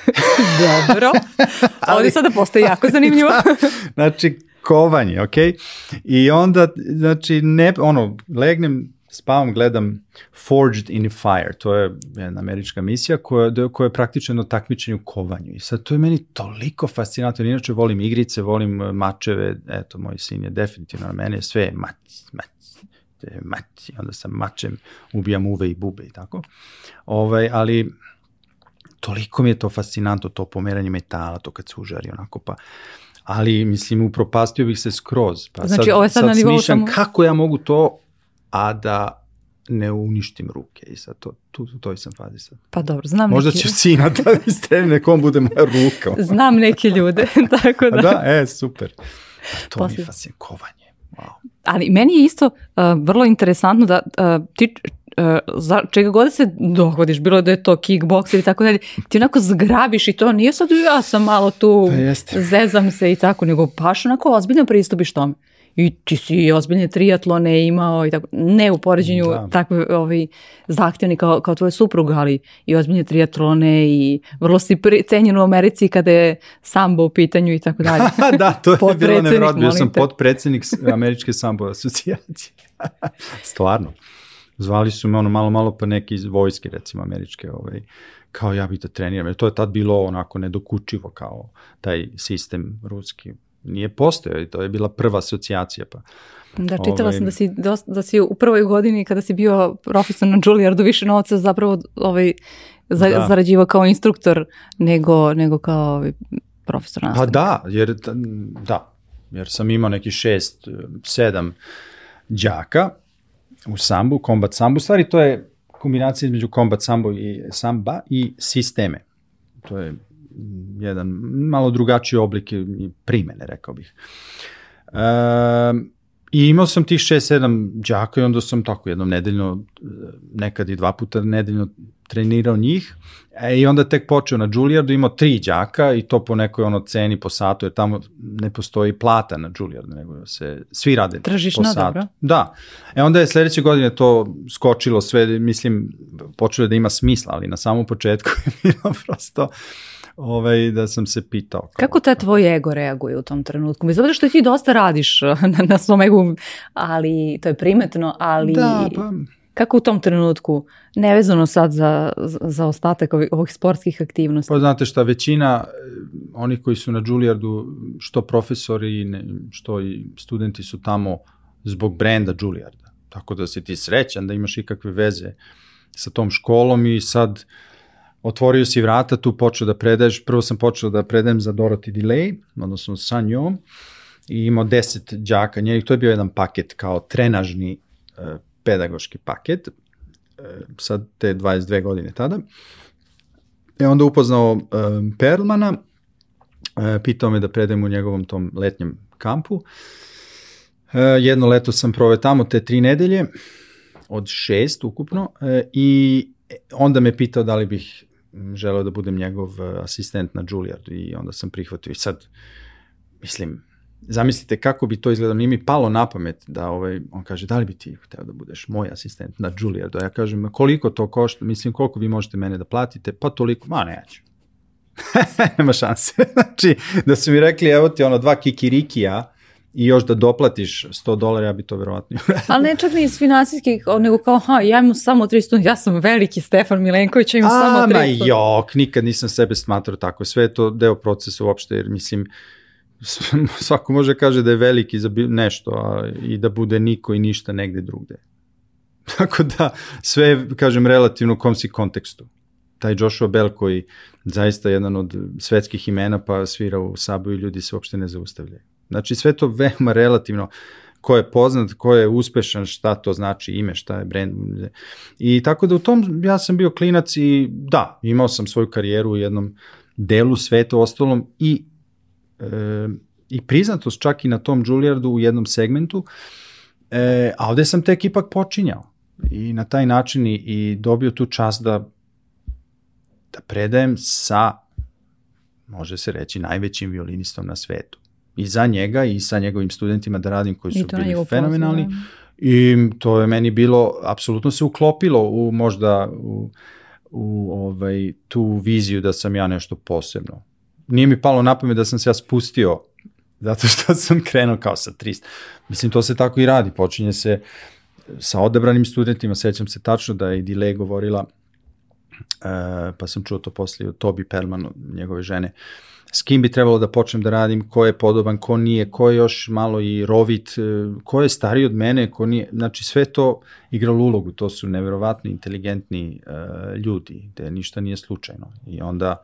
(laughs) Dobro. (laughs) Ovdje sada postoji jako zanimljivo. (laughs) Da, znači, kovanje, ok? I onda, znači, ne, ono, legnem, spavam, gledam Forged in Fire, to je jedna američka misija koja, koja je praktično jedno takmičenje u kovanju. I sad to je meni toliko fascinantno, inače volim igrice, volim e, mačeve, eto, moj sin je definitivno na mene, sve je mač, mač, mač, i onda sa mačem ubijam uve i bube i tako. Ovaj, ali toliko mi je to fascinantno, to pomeranje metala, to kad se užari onako, pa ali mislim upropastio bih se skroz. Pa Znači, ovo je sad na nivou smišljam samo- kako ja mogu to, a da ne uništim ruke i sad to, tu, u toj sam fazi sad. Pa dobro, znam Možda neki, će sina da istreni (laughs) nekom bude moja ruka. znam neke ljude, (laughs) tako A da. da, e, super. To mi Poslije. je fascinantno, kovanje. Wow. Ali meni je isto uh, vrlo interesantno da uh, ti uh, za čega god da se dogodiš, bilo da je to kickboks ili tako dalje, ti onako zgrabiš i to nije sad ja sam malo tu, Pa jeste. zezam se i tako, nego baš onako ozbiljno pristupiš tome. I ti si i ozbiljne triatlone imao i tako, ne u poređenju Da. takve ovi, zahtjevni kao, kao tvoj suprug, ali i ozbiljne triatlone i vrlo si cenjen u Americi kada je sambo u pitanju i tako dalje. (laughs) da, to je bilo nevjerojatno. Bio sam s- Američke sambo asocijacije. (laughs) Stvarno. Zvali su me ono malo, malo pa neki iz vojske, recimo američke, ovaj, kao ja bih da treniram. Jer to je tad bilo onako nedokučivo kao taj sistem ruski. Nije postojao i to je bila prva asocijacija. Pa. Da, čitala Ovaj- sam da si, dosta, da si u prvoj godini kada si bio profesor na Juilliardu više novca zapravo ovaj, za, Da. zarađivao kao instruktor nego, nego kao ovaj, profesor Pa nastavnik. da, jer, da, jer sam imao neki šest, sedam đaka u sambu, kombat sambu. U stvari to je kombinacija između kombat sambo i samba i sisteme. To je jedan malo drugačiji oblik primene, rekao bih. Um, I imao sam tih 6-7 đaka i onda sam tako jednom nedeljno, e, nekad i dva puta nedeljno trenirao njih. E, I onda tek počeo na Juilliardu, imao tri đaka i to po nekoj ono ceni po satu, jer tamo ne postoji plata na Juilliardu, nego se svi rade Tržišno, po satu. dobro. Da. E onda je sledeće godine to skočilo sve, mislim, počelo da ima smisla, ali na samom početku (laughs) je bilo prosto ovaj, da sam se pitao. Kao, Kako taj tvoj ego reaguje u tom trenutku? Bez obzira što ti dosta radiš (laughs) na, na svom egu, ali to je primetno, ali Da, pa, kako u tom trenutku, nevezano sad za, za- ostatak ovih, ovih sportskih aktivnosti? Pa znate šta, većina eh, onih koji su na Juilliardu, što profesori, što i studenti su tamo zbog brenda Juilliarda. Tako da si ti srećan da imaš ikakve veze sa tom školom i sad otvorio si vrata, tu počeo da predaješ, prvo sam počeo da predajem za Dorothy Delay, odnosno sa njom, i imao deset đaka njenih, to je bio jedan paket kao trenažni e, pedagoški paket, e, sad te 22 godine tada. E onda upoznao um, Perlmana, e, pitao me da predajem u njegovom tom letnjem kampu. E, jedno leto sam proveo tamo te tri nedelje, od šest ukupno, e, i onda me pitao da li bih želeo da budem njegov e, asistent na Juilliardu i onda sam prihvatio. I sad, mislim, zamislite kako bi to izgledalo, nije mi palo na pamet da ovaj, on kaže da li bi ti hteo da budeš moj asistent na Juilliardu, a ja kažem "Ma koliko to košta, mislim koliko vi možete mene da platite, pa toliko, ma neću. (laughs) Nema šanse. (laughs) znači, da su mi rekli, evo ti ono dva kikirikija i još da doplatiš 100 dolara, ja bi to verovatno Ali ne čak ni iz finansijskih, nego kao, ha, ja imam samo 300, ja sam veliki Stefan Milenković, ja imam A, samo 300. Ma jok, nikad nisam sebe smatrao tako, sve je to deo procesa uopšte, jer mislim, (laughs) svako može kaže da je veliki za nešto a, i da bude niko i ništa negde drugde. (laughs) Tako da sve kažem relativno u kom si kontekstu. Taj Joshua Bell koji zaista jedan od svetskih imena pa svira u Sabu i ljudi se uopšte ne zaustavljaju. Znači sve to (laughs) veoma relativno ko je poznat, ko je uspešan, šta to znači ime, šta je brand. I tako da u tom ja sam bio klinac i da, imao sam svoju karijeru u jednom delu sveta, ostalom i e, i priznatost čak i na tom Juilliardu u jednom segmentu, e, a ovde sam tek ipak počinjao i na taj način i, i dobio tu čast da da predajem sa može se reći najvećim violinistom na svetu. I za njega i sa njegovim studentima da radim koji su bili fenomenalni. Pozivam. I to je meni bilo, apsolutno se uklopilo u možda u, u ovaj, tu viziju da sam ja nešto posebno nije mi palo na pamet da sam se ja spustio zato što (laughs) sam krenuo kao sa 300. Mislim, to se tako i radi. Počinje se sa odebranim studentima, sećam se tačno da je Dile govorila, e, pa sam čuo to posle od Tobi Perlman, njegove žene, s kim bi trebalo da počnem da radim, ko je podoban, ko nije, ko je još malo i rovit, e, ko je stariji od mene, ko nije, znači sve to igralo ulogu, to su neverovatni, inteligentni e, ljudi, gde ništa nije slučajno. I onda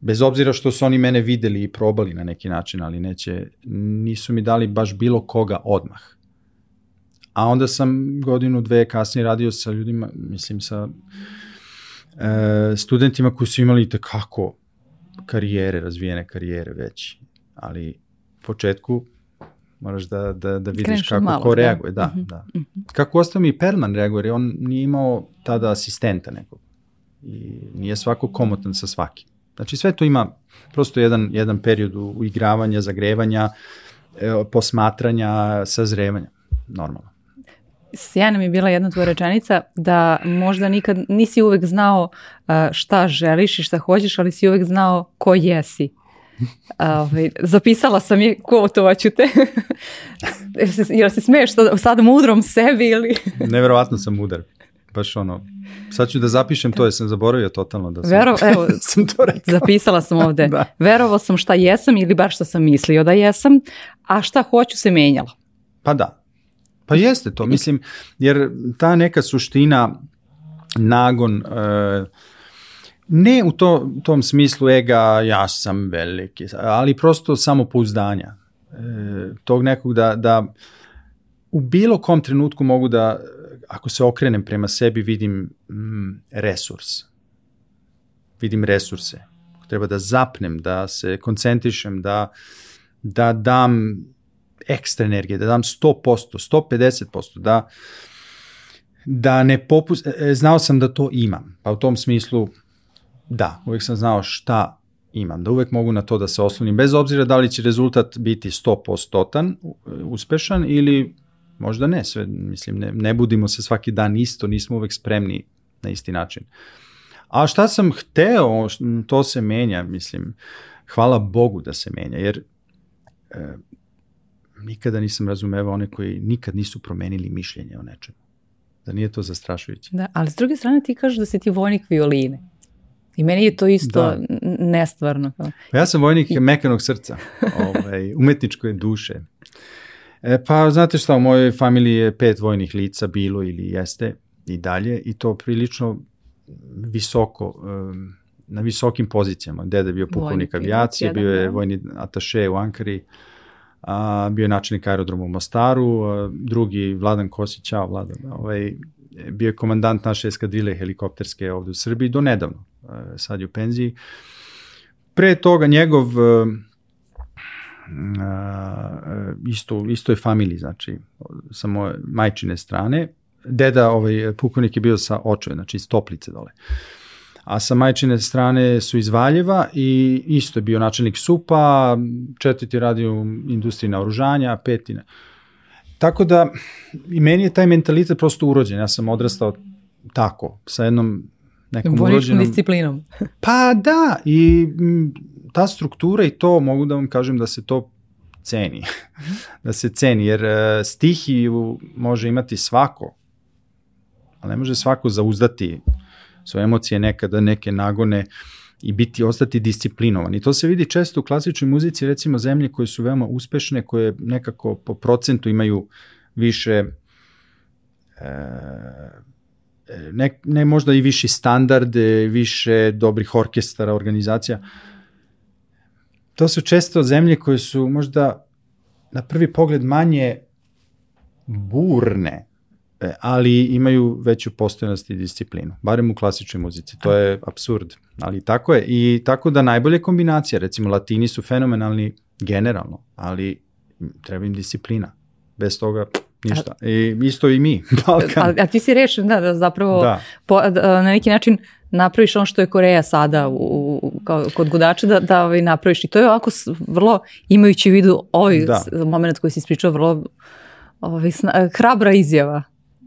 bez obzira što su oni mene videli i probali na neki način, ali neće, nisu mi dali baš bilo koga odmah. A onda sam godinu, dve kasnije radio sa ljudima, mislim sa e, studentima koji su imali tekako karijere, razvijene karijere već, ali u početku moraš da, da, da vidiš Kreneš kako malo, ko da. reaguje. Da, mhm, -huh. da. Mhm. Kako ostao mi Perman reaguje, on nije imao tada asistenta nekog. I nije svako komotan sa svakim. Znači sve to ima prosto jedan, jedan period uigravanja, zagrevanja, e, posmatranja, sazrevanja, normalno. Sjajna mi je bila jedna tvoja rečenica da možda nikad nisi uvek znao šta želiš i šta hoćeš, ali si uvek znao ko jesi. Ove, ovaj, zapisala sam je, kotovaću te. (laughs) Jel se smeješ sad mudrom sebi ili? (laughs) Neverovatno sam mudar baš ono, sad ću da zapišem to, jer sam zaboravio totalno da sam, Vero, evo, (laughs) sam to rekao. Zapisala sam ovde. da. Verovao sam šta jesam ili bar šta sam mislio da jesam, a šta hoću se menjalo. Pa da. Pa jeste to, mislim, jer ta neka suština, nagon, e, ne u to, tom smislu ega ja sam veliki, ali prosto samopouzdanja. E, tog nekog da, da u bilo kom trenutku mogu da ako se okrenem prema sebi, vidim mm, resurs. Vidim resurse. Treba da zapnem, da se koncentrišem, da, da dam ekstra energije, da dam 100%, 150%, da, da ne popust... E, e, znao sam da to imam, pa u tom smislu da, uvek sam znao šta imam, da uvek mogu na to da se oslonim, bez obzira da li će rezultat biti 100% uspešan ili Možda ne, sve, mislim, ne, ne budimo se svaki dan isto, nismo uvek spremni na isti način. A šta sam hteo, to se menja, mislim, hvala Bogu da se menja, jer e, nikada nisam razumevao one koji nikad nisu promenili mišljenje o nečemu. Da nije to zastrašujuće. Da, ali s druge strane ti kažeš da si ti vojnik violine. I meni je to isto da. nestvarno. Pa ja sam vojnik mekanog srca, (laughs) ovaj, umetničke duše. E, pa, znate šta, u mojoj familiji je pet vojnih lica bilo ili jeste i dalje i to prilično visoko, na visokim pozicijama. Deda je bio pukovnik avijacije, bio je da. vojni ataše u Ankari, a, bio je načelnik aerodroma u Mostaru, a, drugi Vladan Kosić, a Vladan, ovaj, bio je komandant naše eskadrile helikopterske ovde u Srbiji do nedavno, sad je u penziji. Pre toga njegov isto, istoj familiji, znači sa moje majčine strane. Deda, ovaj, pukovnik je bio sa očove, znači iz Toplice dole. A sa majčine strane su iz Valjeva i isto je bio načelnik SUPA, četvrti radio u industriji naoružanja, peti na... Tako da i meni je taj mentalitet prosto urođen. Ja sam odrastao tako, sa jednom nekom Voličnom urođenom... disciplinom. (laughs) Pa da, i ta struktura i to, mogu da vam kažem da se to ceni. (laughs) da se ceni, jer uh, stihiju može imati svako, ali ne može svako zauzdati svoje emocije nekada, neke nagone i biti, ostati disciplinovan. I to se vidi često u klasičnoj muzici, recimo zemlje koje su veoma uspešne, koje nekako po procentu imaju više e, ne, ne možda i viši standarde, više dobrih orkestara, organizacija. To su često zemlje koje su možda na prvi pogled manje burne, e, ali imaju veću postojanost i disciplinu, barem u klasičnoj muzici. To je absurd, ali tako je. I tako da najbolje kombinacija, recimo latini su fenomenalni generalno, ali treba im disciplina. Bez toga Ništa. I isto i mi, (laughs) Balkan. A, a ti si rešen da, da zapravo da. Po, da, na neki način napraviš ono što je Koreja sada u, u, kao, kod gudača da, da ovaj, napraviš. I to je ovako vrlo, imajući u vidu ovaj da. moment koji si ispričao, vrlo ovaj, sna, hrabra izjava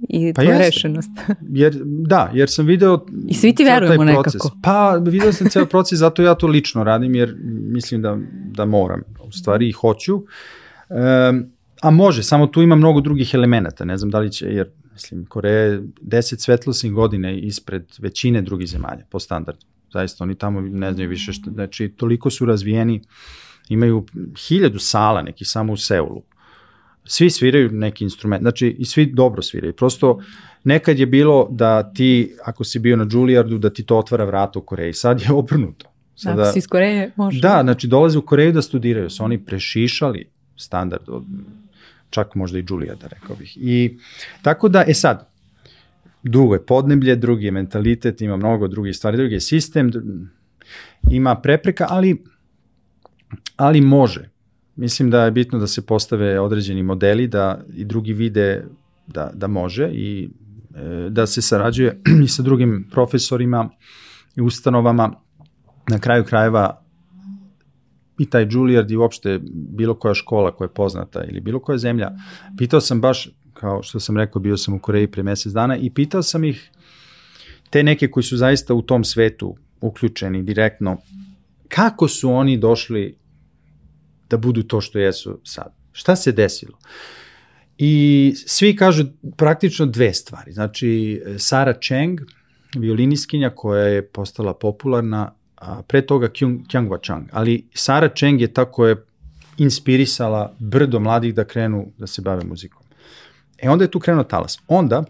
i pa tvoja rešenost. (laughs) jer, da, jer sam video I svi ti verujemo nekako. Pa video sam ceo proces, zato ja to lično radim, jer mislim da, da moram, u stvari i hoću. Um, A može, samo tu ima mnogo drugih elemenata, ne znam da li će, jer mislim, Koreja je deset svetlosnih godine ispred većine drugih zemalja po standardu. Zaista, oni tamo ne znaju više što, znači, toliko su razvijeni, imaju hiljadu sala nekih samo u Seulu. Svi sviraju neki instrument, znači i svi dobro sviraju. Prosto nekad je bilo da ti, ako si bio na Juilliardu, da ti to otvara vrata u Koreji. Sad je obrnuto. Sada, ako si iz Koreje, može. Da, znači dolaze u Koreju da studiraju, su oni prešišali standard od čak možda i da rekao bih. I tako da, e sad, drugo je podneblje, drugi je mentalitet, ima mnogo drugih stvari, drugi je sistem, ima prepreka, ali, ali može. Mislim da je bitno da se postave određeni modeli, da i drugi vide da, da može i e, da se sarađuje (clears throat) i sa drugim profesorima i ustanovama. Na kraju krajeva i taj Juilliard i uopšte bilo koja škola koja je poznata ili bilo koja zemlja, pitao sam baš, kao što sam rekao, bio sam u Koreji pre mesec dana i pitao sam ih te neke koji su zaista u tom svetu uključeni direktno, kako su oni došli da budu to što jesu sad? Šta se desilo? I svi kažu praktično dve stvari. Znači, Sara Cheng, violiniskinja koja je postala popularna a pre toga Kyung, Kyung Chang, ali Sara Cheng je ta koja je inspirisala brdo mladih da krenu da se bave muzikom. E onda je tu krenuo talas. Onda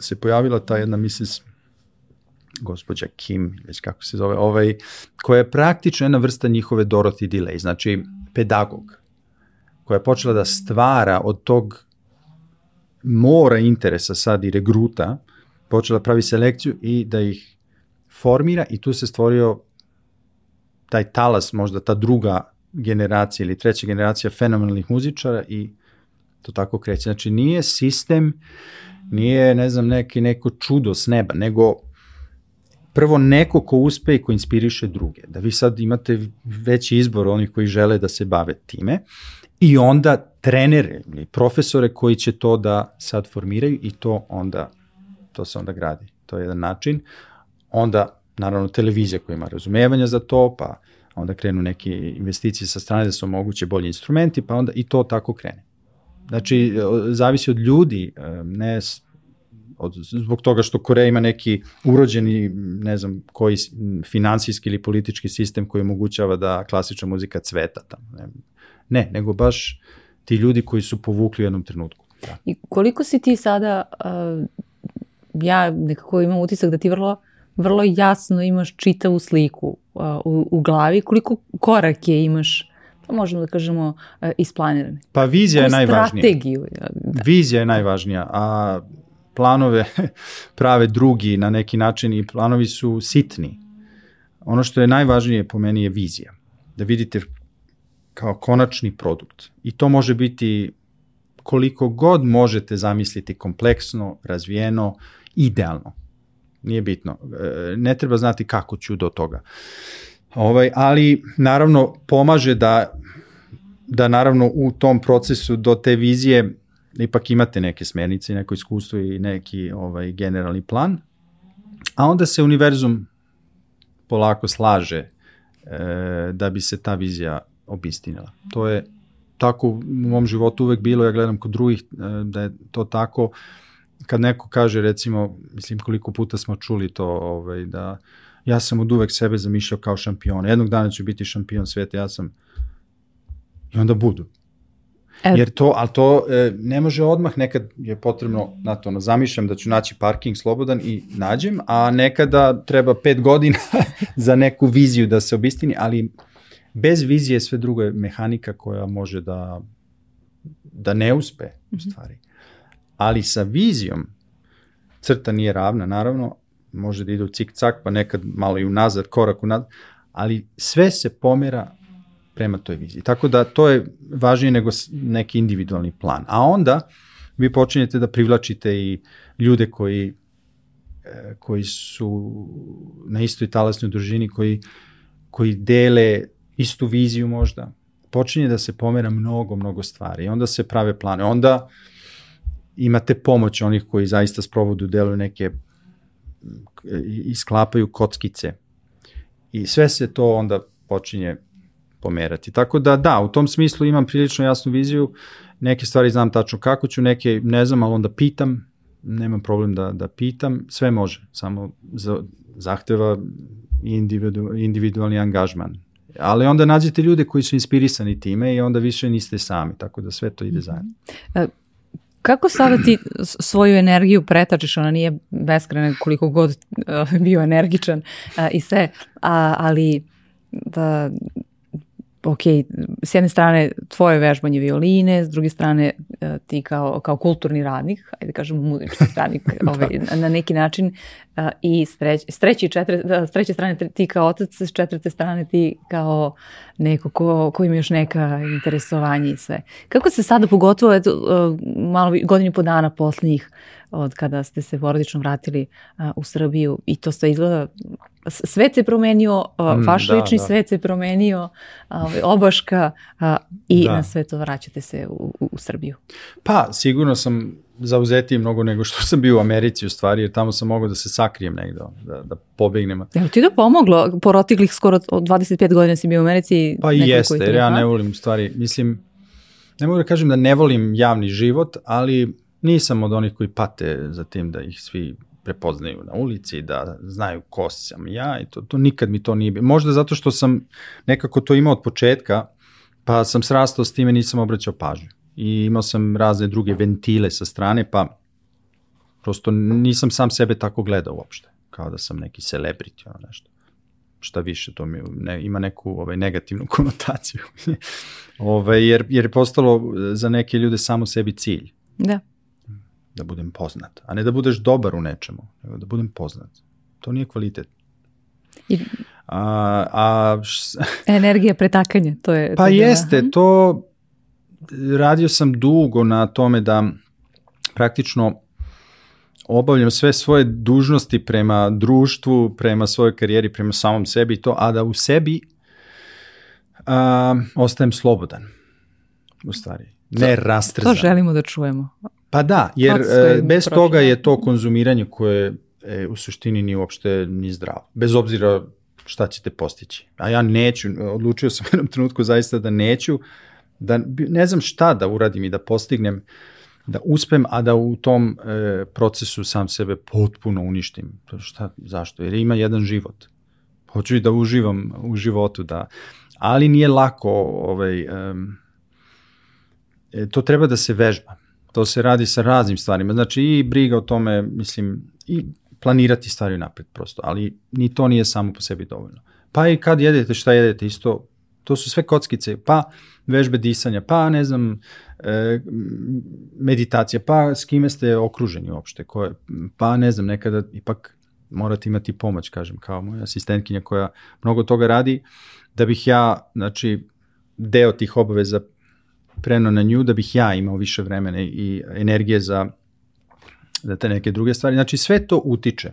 se pojavila ta jedna Mrs. gospođa Kim, već kako se zove, ovaj, koja je praktično jedna vrsta njihove Dorothy Delay, znači pedagog, koja je počela da stvara od tog mora interesa sad i regruta, počela da pravi selekciju i da ih formira i tu se stvorio taj talas, možda ta druga generacija ili treća generacija fenomenalnih muzičara i to tako kreće. Znači nije sistem, nije ne znam neki neko čudo s neba, nego prvo neko ko uspe i ko inspiriše druge. Da vi sad imate veći izbor onih koji žele da se bave time i onda trenere ili profesore koji će to da sad formiraju i to onda to se onda gradi. To je jedan način onda naravno televizija koja ima razumevanja za to, pa onda krenu neke investicije sa strane da se omoguće bolji instrumenti, pa onda i to tako krene. Znači, zavisi od ljudi, e, ne od, zbog toga što Koreja ima neki urođeni, ne znam, koji finansijski ili politički sistem koji omogućava da klasična muzika cveta tamo. Ne, ne nego baš ti ljudi koji su povukli u jednom trenutku. Da. I koliko si ti sada, uh, ja nekako imam utisak da ti vrlo vrlo jasno imaš čitavu sliku uh, u, u glavi, koliko korake imaš pa možemo da kažemo isplanirane. Pa vizija je najvažnija. Strategiju. Da. Vizija je najvažnija, a planove (laughs) prave drugi na neki način i planovi su sitni. Ono što je najvažnije po meni je vizija. Da vidite kao konačni produkt. I to može biti koliko god možete zamisliti kompleksno, razvijeno, idealno nije bitno. E, ne treba znati kako ću do toga. Ovaj, ali naravno pomaže da da naravno u tom procesu do te vizije ipak imate neke smernice, neko iskustvo i neki ovaj generalni plan. A onda se univerzum polako slaže e, da bi se ta vizija obistinila. To je tako u mom životu uvek bilo, ja gledam kod drugih e, da je to tako, kad neko kaže recimo, mislim koliko puta smo čuli to, ovaj, da ja sam od uvek sebe zamišljao kao šampion, jednog dana ću biti šampion sveta, ja sam, i onda budu. E. Jer to, ali to e, ne može odmah, nekad je potrebno, na to, ono, zamišljam da ću naći parking slobodan i nađem, a nekada treba pet godina (laughs) za neku viziju da se obistini, ali bez vizije sve drugo je mehanika koja može da, da ne uspe, u mhm. stvari. Ali sa vizijom, crta nije ravna, naravno, može da ide u cik-cak, pa nekad malo i unazad, korak unazad, ali sve se pomera prema toj viziji. Tako da to je važnije nego neki individualni plan. A onda vi počinjete da privlačite i ljude koji e, koji su na istoj talasnoj družini, koji, koji dele istu viziju možda. Počinje da se pomera mnogo, mnogo stvari. Onda se prave plane. Onda imate pomoć onih koji zaista sprovodu deluju neke i sklapaju kockice. I sve se to onda počinje pomerati. Tako da da, u tom smislu imam prilično jasnu viziju, neke stvari znam tačno kako ću, neke ne znam, ali onda pitam, nemam problem da, da pitam, sve može, samo za, zahteva individu, individualni angažman. Ali onda nađete ljude koji su inspirisani time i onda više niste sami, tako da sve to ide zajedno. E, kako sada ti svoju energiju pretačiš, ona nije beskrena koliko god uh, bio energičan uh, i sve, a, ali da ok, s jedne strane tvoje vežbanje violine, s druge strane e, ti kao, kao kulturni radnik, ajde kažemo muzički (laughs) radnik ovaj, na neki način e, i s, treć, s, treće, četre, da, s treće strane ti kao otac, s četvrte strane ti kao neko ko, ko ima još neka interesovanja i sve. Kako se sada pogotovo eto, e, malo godinu po dana poslednjih od kada ste se porodično vratili u Srbiju i to sve izgleda svet se promenio, mm, vaš da, lični da. svet se promenio, ovaj, obaška i da. na sve to vraćate se u, u Srbiju. Pa, sigurno sam zauzetiji mnogo nego što sam bio u Americi u stvari, jer tamo sam mogao da se sakrijem negde, da, da pobegnem. Jel ti da pomoglo? Porotiklih skoro 25 godina si bio u Americi. Pa i jeste, jer ja ne volim stvari, mislim, ne mogu da kažem da ne volim javni život, ali nisam od onih koji pate za tim da ih svi prepoznaju na ulici, da znaju ko sam ja i to, to nikad mi to nije bilo. Možda zato što sam nekako to imao od početka, pa sam srastao s time, nisam obraćao pažnju. I imao sam razne druge ventile sa strane, pa prosto nisam sam sebe tako gledao uopšte, kao da sam neki celebrity, ono nešto šta više, to mi ne, ima neku ovaj, negativnu (laughs) konotaciju. ovaj, jer, jer je postalo za neke ljude samo sebi cilj. Da da budem poznat, a ne da budeš dobar u nečemu, nego da budem poznat. To nije kvalitet. I... A, a š... (laughs) Energija pretakanja, to je... Pa to jeste, bila. to radio sam dugo na tome da praktično obavljam sve svoje dužnosti prema društvu, prema svojoj karijeri, prema samom sebi to, a da u sebi a, ostajem slobodan, u stvari. Ne rastrzan. To želimo da čujemo. Pa da, jer e, bez toga je to konzumiranje koje e, u suštini ni uopšte ni zdravo. Bez obzira šta ćete postići. A ja neću, odlučio sam u jednom trenutku zaista da neću, da ne znam šta da uradim i da postignem, da uspem, a da u tom e, procesu sam sebe potpuno uništim. Šta, zašto? Jer ima jedan život. Hoću i da uživam u životu, da, ali nije lako, ovaj, um, to treba da se vežba To se radi sa raznim stvarima. Znači i briga o tome, mislim, i planirati stvari napred prosto, ali ni to nije samo po sebi dovoljno. Pa i kad jedete, šta jedete, isto, to su sve kockice, pa vežbe disanja, pa ne znam, e, meditacija, pa s kime ste okruženi uopšte, koje, pa ne znam, nekada ipak morate imati pomoć, kažem, kao moja asistentkinja koja mnogo toga radi, da bih ja, znači, deo tih obaveza preno na nju da bih ja imao više vremena i energije za, za te neke druge stvari. Znači sve to utiče.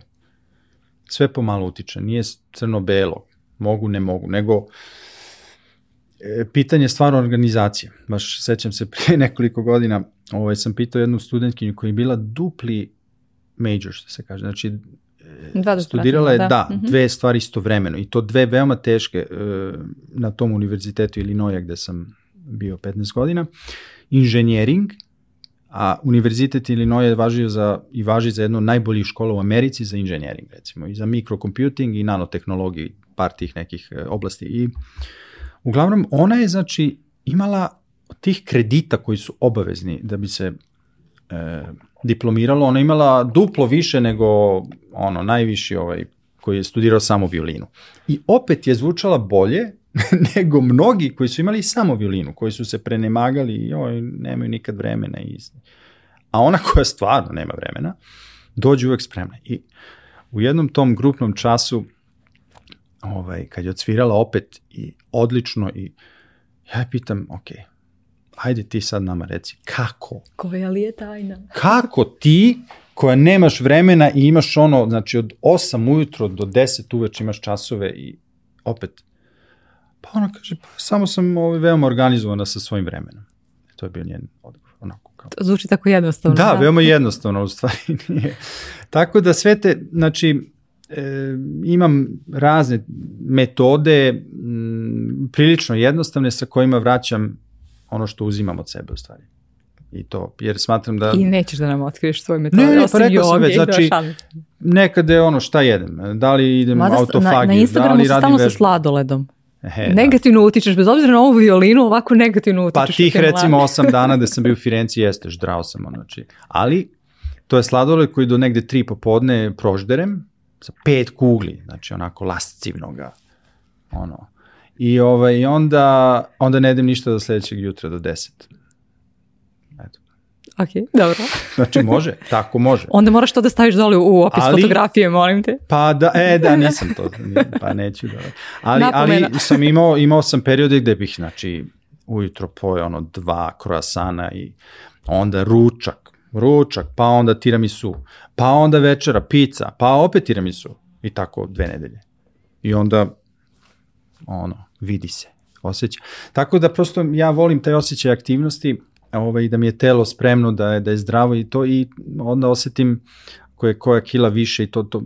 Sve pomalo utiče. Nije crno-belo. Mogu, ne mogu. Nego e, pitanje stvarno organizacije. Baš sećam se prije (laughs) nekoliko godina ovaj, sam pitao jednu studentkinju koja je bila dupli major, što se kaže. Znači, e, Dva studirala je, da, da mm -hmm. dve stvari istovremeno i to dve veoma teške e, na tom univerzitetu Illinoisa gde sam bio 15 godina, inženjering, a Univerzitet Illinois je važio za, i važi za jednu najboljih škola u Americi za inženjering, recimo, i za mikrocomputing i nanotehnologiju, par tih nekih e, oblasti. I uglavnom, ona je, znači, imala tih kredita koji su obavezni da bi se e, diplomiralo, ona imala duplo više nego ono najviši ovaj koji je studirao samo violinu. I opet je zvučala bolje (laughs) nego mnogi koji su imali samo violinu, koji su se prenemagali i joj, nemaju nikad vremena. I... A ona koja stvarno nema vremena, dođe uvek spremna. I u jednom tom grupnom času, ovaj, kad je odsvirala opet i odlično i ja pitam, ok, ajde ti sad nama reci, kako? Koja li je tajna? (laughs) Kako ti koja nemaš vremena i imaš ono, znači od 8 ujutro do 10 uveč imaš časove i opet, pa ona kaže, pa samo sam ovaj, veoma organizovana sa svojim vremenom. E, to je bio njen odgovor. Onako, kao. To zvuči tako jednostavno. Da, da, veoma jednostavno, u stvari (laughs) nije. Tako da sve te, znači, e, imam razne metode, m, prilično jednostavne sa kojima vraćam ono što uzimam od sebe u stvari. I to, jer smatram da... I nećeš da nam otkriješ svoje metode, ne, ne, pa rekao sam već, znači, nekada je ono šta jedem, da li idem Mada, autofagiju, na, na Instagramu da li radim sa sladoledom. He, negativno da. utičeš, bez obzira na ovu violinu, ovako negativno utičeš. Pa tih recimo osam dana da sam bio u Firenci jeste, ždrao sam, ono, znači, ali to je sladoled koji do negde tri popodne prožderem, sa pet kugli, znači onako lascivnoga, ono, I ovaj, onda, onda ne idem ništa do sledećeg jutra do 10. Ok, dobro. (laughs) znači može, tako može. Onda moraš to da staviš dole u opis ali, fotografije, molim te. Pa da, e, da, nisam to, pa neću da. Ali, ali sam imao, imao sam periode gde bih, znači, ujutro pojeo ono dva kroasana i onda ručak, ručak, pa onda tiramisu, pa onda večera, pizza, pa opet tiramisu i tako dve nedelje. I onda ono, vidi se, osjeća. Tako da prosto ja volim taj osjećaj aktivnosti, ovaj, da mi je telo spremno, da je, da je zdravo i to i onda osetim koje, koja kila više i to, to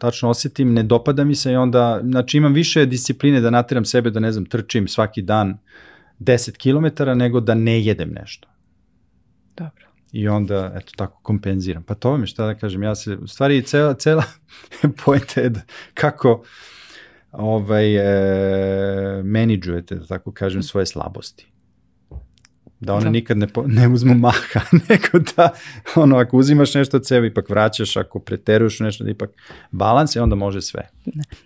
tačno osetim, ne dopada mi se i onda, znači imam više discipline da natiram sebe da ne znam, trčim svaki dan 10 km nego da ne jedem nešto. Dobro. I onda, eto, tako kompenziram. Pa to mi šta da kažem, ja se, u stvari, cela, cela (laughs) pojenta je da kako, ovaj, e, menidžujete, da tako kažem, svoje slabosti. Da one da. nikad ne, ne uzmu maha, (laughs) nego da, ono, ako uzimaš nešto od sebe, ipak vraćaš, ako preteruješ nešto, da ipak balans i onda može sve.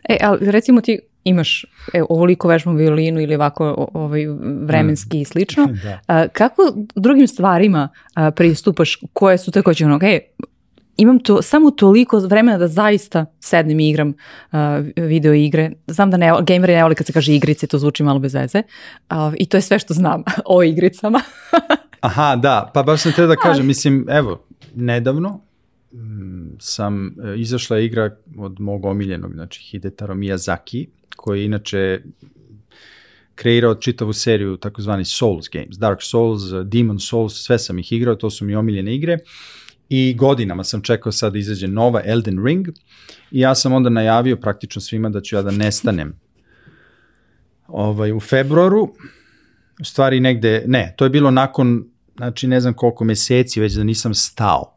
E, ali recimo ti imaš e, ovoliko vežbom violinu ili ovako ovaj, vremenski mm. i slično, (laughs) da. a, kako drugim stvarima a, pristupaš, koje su tako će ono, okay, imam to, samo toliko vremena da zaista sednem i igram uh, video igre. Znam da ne, gameri ne voli kad se kaže igrice, to zvuči malo bez veze. Uh, I to je sve što znam (laughs) o igricama. (laughs) Aha, da, pa baš sam te da kažem, mislim, evo, nedavno mm, sam e, izašla igra od mog omiljenog, znači Hidetaro Miyazaki, koji je inače kreirao čitavu seriju takozvani Souls games, Dark Souls, Demon Souls, sve sam ih igrao, to su mi omiljene igre i godinama sam čekao sad da izađe nova Elden Ring i ja sam onda najavio praktično svima da ću ja da nestanem. Ovaj, u februaru, u stvari negde, ne, to je bilo nakon, znači ne znam koliko meseci već da nisam stao.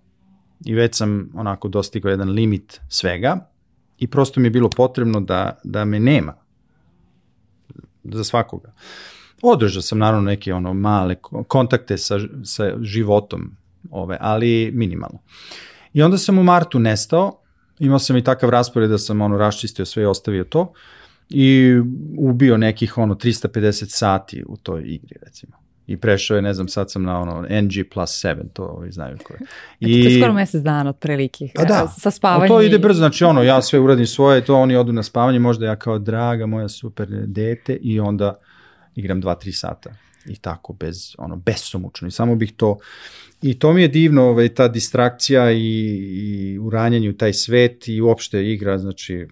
I već sam onako dostigao jedan limit svega i prosto mi je bilo potrebno da, da me nema. Za svakoga. Održao sam naravno neke ono male kontakte sa, sa životom ove, ali minimalno. I onda sam u martu nestao, imao sam i takav raspored da sam ono raščistio sve i ostavio to i ubio nekih ono 350 sati u toj igri recimo. I prešao je, ne znam, sad sam na ono NG plus 7, to ovi znaju koje. I... Eto, to je skoro mesec dana otprilike. Pa da, sa spavanjem. to ide brzo, znači ono, ja sve uradim svoje, to oni odu na spavanje, možda ja kao draga moja super dete i onda igram 2-3 sata i tako bez ono besomučno i samo bih to i to mi je divno ovaj ta distrakcija i, i uranjanje u taj svet i uopšte igra znači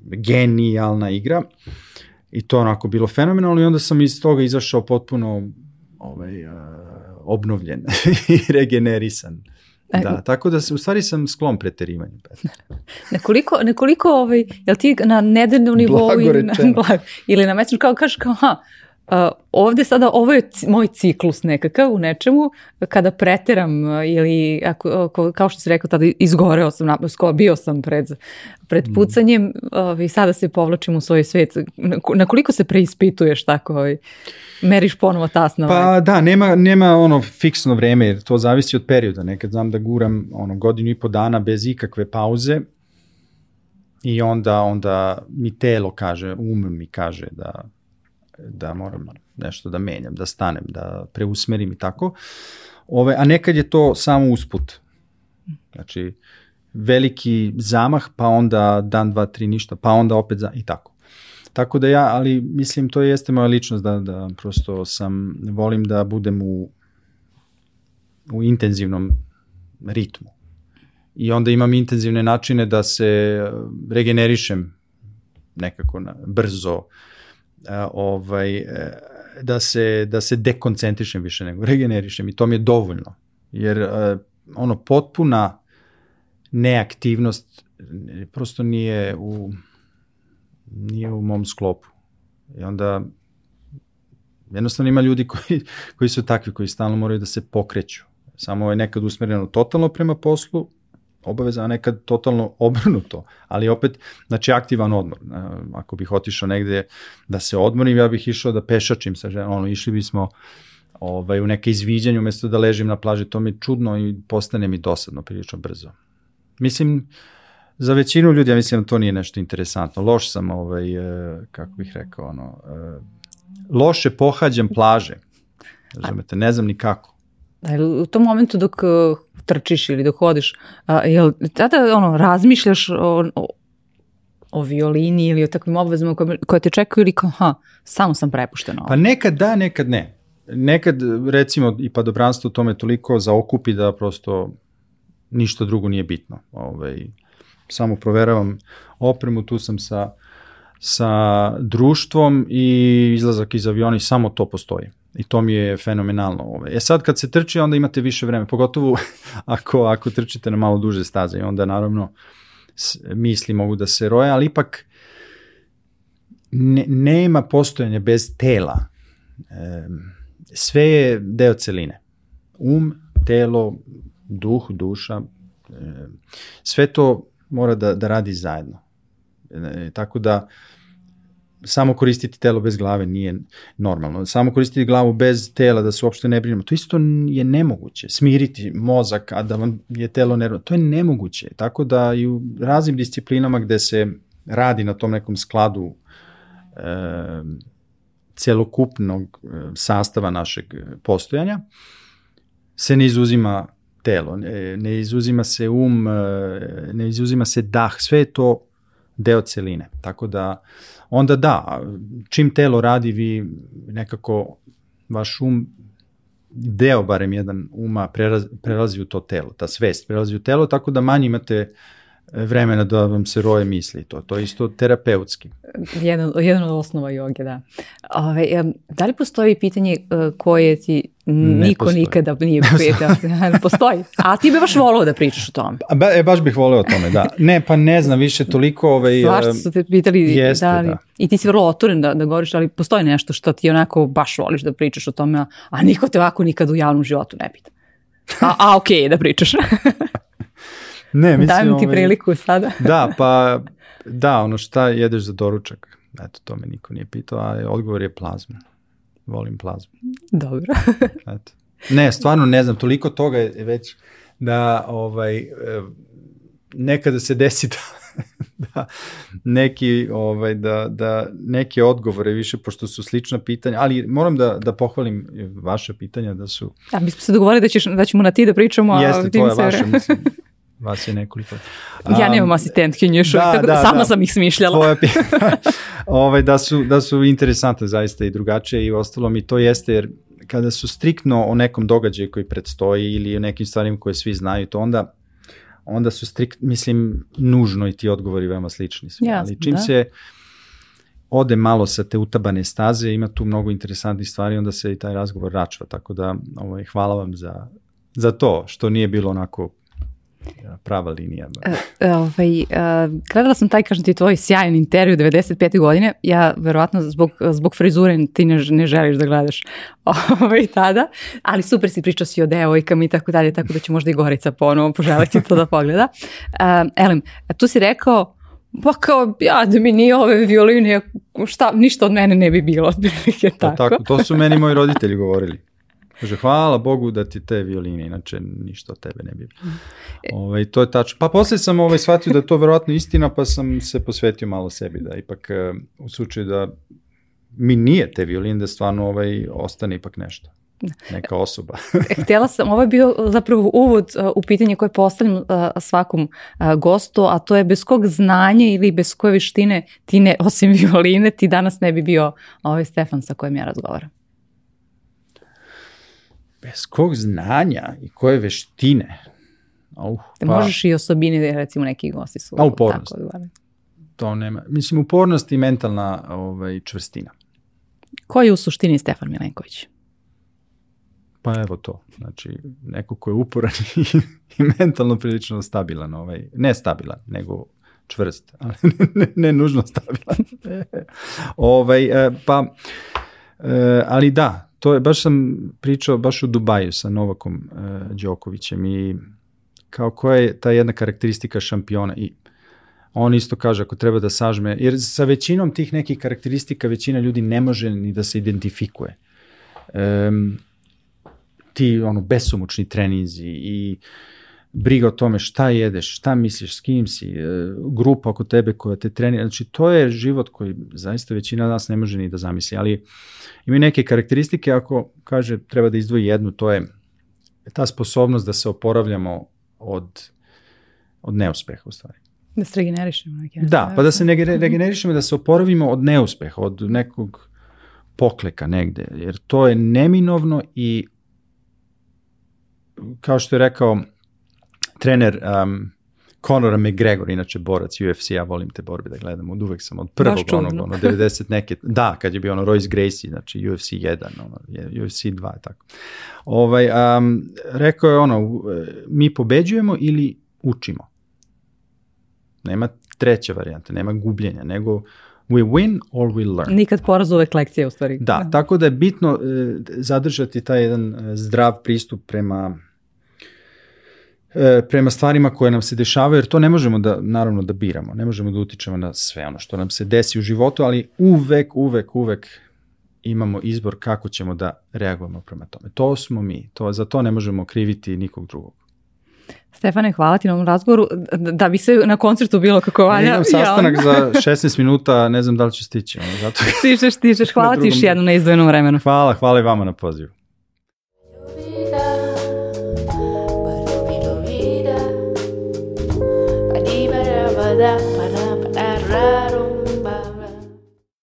genijalna igra. I to onako bilo fenomenalno i onda sam iz toga izašao potpuno ovaj uh, obnovljen (laughs) i regenerisan. E, Da, tako da se, u stvari sam sklon preterivanju. (laughs) nekoliko, nekoliko ovaj, jel ti na nedeljnom nivou ili na, (laughs) blag, ili na mesečnom, kao kažeš kao, ha, Uh, ovde sada, ovo je moj ciklus nekakav u nečemu, kada preteram uh, ili, ako, ako, kao što si rekao, tada izgoreo sam, bio sam pred, pred mm. pucanjem uh, i sada se povlačim u svoj svet. Na koliko se preispituješ tako, ovaj, meriš ponovo tas na Pa ovaj? da, nema, nema ono fiksno vreme, jer to zavisi od perioda. Nekad znam da guram ono, godinu i po dana bez ikakve pauze, i onda onda mi telo kaže, um mi kaže da da moram nešto da menjam, da stanem, da preusmerim i tako. Ove, a nekad je to samo usput. Znači, veliki zamah, pa onda dan, dva, tri, ništa, pa onda opet za, i tako. Tako da ja, ali mislim, to jeste moja ličnost da, da prosto sam, volim da budem u, u intenzivnom ritmu. I onda imam intenzivne načine da se regenerišem nekako na, brzo, ovaj, e, da se, da se dekoncentrišem više nego regenerišem i to mi je dovoljno. Jer e, ono potpuna neaktivnost prosto nije u nije u mom sklopu. I onda jednostavno ima ljudi koji, koji su takvi, koji stalno moraju da se pokreću. Samo je nekad usmereno totalno prema poslu, obaveza, a nekad totalno obrnuto, ali opet, znači aktivan odmor. E, ako bih otišao negde da se odmorim, ja bih išao da pešačim sa ženom, ono, išli bismo ovaj, u neke izviđanje umesto da ležim na plaži, to mi je čudno i postane mi dosadno prilično brzo. Mislim, za većinu ljudi ja mislim da to nije nešto interesantno. Loš sam, ovaj, e, kako bih rekao, ono, e, loše pohađam plaže. Razumete, ne znam ni kako. U tom momentu dok trčiš ili dok hodiš, a, jel tada ono, razmišljaš o, o, o violini ili o takvim obvezama koje, koje te čekaju ili kao, ha, samo sam prepuštena ovo? Pa nekad da, nekad ne. Nekad, recimo, i padobranstvo tome toliko zaokupi da prosto ništa drugo nije bitno. Ovaj, samo proveravam opremu, tu sam sa, sa društvom i izlazak iz aviona i samo to postoji. I to mi je fenomenalno. Ovaj. E sad kad se trči, onda imate više vremena, pogotovo (laughs) ako, ako trčite na malo duže staze i onda naravno misli mogu da se roje, ali ipak ne, nema postojanja bez tela. E, sve je deo celine. Um, telo, duh, duša, e, sve to mora da, da radi zajedno. E, tako da samo koristiti telo bez glave nije normalno. Samo koristiti glavu bez tela da se uopšte ne brinemo. To isto je nemoguće. Smiriti mozak, a da vam je telo nervno, to je nemoguće. Tako da i u raznim disciplinama gde se radi na tom nekom skladu e, celokupnog sastava našeg postojanja, se ne izuzima telo, ne, ne izuzima se um, ne izuzima se dah, sve je to deo celine. Tako da onda da, čim telo radi vi nekako vaš um deo barem jedan uma prelazi, prelazi u to telo, ta svest prelazi u telo, tako da manje imate vremena da vam se roje misli. To, to je isto terapeutski. Jedan, jedan od osnova joge, da. Ove, da li postoji pitanje e, koje ti ne niko postoji. nikada nije pitao? (laughs) postoji. A ti bi baš volao da pričaš o tome. Ba, e, baš bih voleo o tome, da. Ne, pa ne znam više toliko... Ovaj, Svašta su te pitali. Jeste, da, da. I ti si vrlo otvoren da, da govoriš, ali postoji nešto što ti onako baš voliš da pričaš o tome, a, a niko te ovako nikad u javnom životu ne pita. A, a okej okay, da pričaš. (laughs) Ne, mislim, Dajem ti ovaj, priliku sada. (laughs) da, pa da, ono šta jedeš za doručak. Eto, to me niko nije pitao, a odgovor je plazma. Volim plazmu. Dobro. (laughs) Eto. Ne, stvarno ne znam, toliko toga je već da ovaj, e, nekada se desi da, (laughs) da neki ovaj da da neke odgovore više pošto su slična pitanja, ali moram da da pohvalim vaše pitanja da su Ja, mi smo se dogovorili da ćeš da ćemo na ti da pričamo, Jeste, a to je vaše, mislim. Vas je nekoliko. Um, ja nemam asistentkinju još da, tako da, da sama da, sam ih smišljala. Tvoje, (laughs) (laughs) ovaj, da, su, da su interesantne zaista i drugačije i ostalo mi to jeste jer kada su striktno o nekom događaju koji predstoji ili o nekim stvarima koje svi znaju, to onda onda su strikt, mislim, nužno i ti odgovori veoma slični svi. Jasne, Ali čim da. se ode malo sa te utabane staze, ima tu mnogo interesantnih stvari, onda se i taj razgovor račva, tako da ovaj, hvala vam za, za to, što nije bilo onako prava linija. Uh, ovaj, uh, gledala sam taj, kažem ti, tvoj sjajan intervju 95. godine. Ja, verovatno, zbog, zbog frizure ti ne, ne želiš da gledaš (laughs) ovaj, tada, ali super si pričao si o devojkama i tako dalje, tako da će možda i Gorica ponovo poželiti to da pogleda. Uh, Elem, tu si rekao, pa kao, ja da mi nije ove violine, šta, ništa od mene ne bi bilo, otprilike tako. Pa tako, to su meni moji roditelji govorili. Kaže, hvala Bogu da ti te violine, inače ništa od tebe ne bi. Ovaj, to je tačno. Pa posle sam ovaj, shvatio da je to verovatno istina, pa sam se posvetio malo sebi, da ipak e, u slučaju da mi nije te violine, da stvarno ovaj, ostane ipak nešto neka osoba. E, (laughs) htjela sam, ovo je bio zapravo uvod uh, u pitanje koje postavljam uh, svakom gostu, a to je bez kog znanja ili bez koje vištine ti ne, osim violine, ti danas ne bi bio ovaj Stefan sa kojim ja razgovaram bez kog znanja i koje veštine. Uh, pa, možeš i osobine, recimo neki gosti su. A upornost. Tako, to nema. Mislim, upornost i mentalna ovaj, čvrstina. Ko je u suštini Stefan Milenković? Pa evo to, znači neko ko je uporan (laughs) i, i mentalno prilično stabilan, ovaj, ne stabilan, nego čvrst, (laughs) ali ne, ne, ne nužno stabilan. (laughs) ovaj, e, pa, e, ali da, to je, baš sam pričao baš u Dubaju sa Novakom uh, Đokovićem i kao koja je ta jedna karakteristika šampiona i on isto kaže ako treba da sažme, jer sa većinom tih nekih karakteristika većina ljudi ne može ni da se identifikuje. Um, ti ono besomučni trenizi i briga o tome šta jedeš, šta misliš, s kim si, e, grupa oko tebe koja te trenira, znači to je život koji zaista većina nas ne može ni da zamisli, ali ima neke karakteristike, ako kaže treba da izdvoji jednu, to je ta sposobnost da se oporavljamo od, od neuspeha u stvari. Da se regenerišemo. Neke da, pa da se ne regenerišemo, da se oporavimo od neuspeha, od nekog pokleka negde, jer to je neminovno i kao što je rekao trener um, Conora McGregor, inače borac UFC, ja volim te borbe da gledam, od uvek sam od prvog onog, ono, (laughs) 90 neke, da, kad je bio ono Royce Gracie, znači UFC 1, ono, UFC 2, tako. Ovaj, um, rekao je ono, mi pobeđujemo ili učimo. Nema treća varijanta, nema gubljenja, nego we win or we learn. Nikad poraz uvek lekcija u stvari. Da, tako da je bitno e, zadržati taj jedan e, zdrav pristup prema prema stvarima koje nam se dešavaju, jer to ne možemo da, naravno, da biramo, ne možemo da utičemo na sve ono što nam se desi u životu, ali uvek, uvek, uvek imamo izbor kako ćemo da reagujemo prema tome. To smo mi, to, za to ne možemo kriviti nikog drugog. Stefane, hvala ti na ovom razgovoru. Da bi se na koncertu bilo kako valja. Ja imam sastanak za (laughs) 16 minuta, ne znam da li ću stići. Ono, zato... (laughs) stižeš, stižeš. Hvala ti još jedno na izdvojenom vremenu. Hvala, hvala i vama na pozivu. ciudad.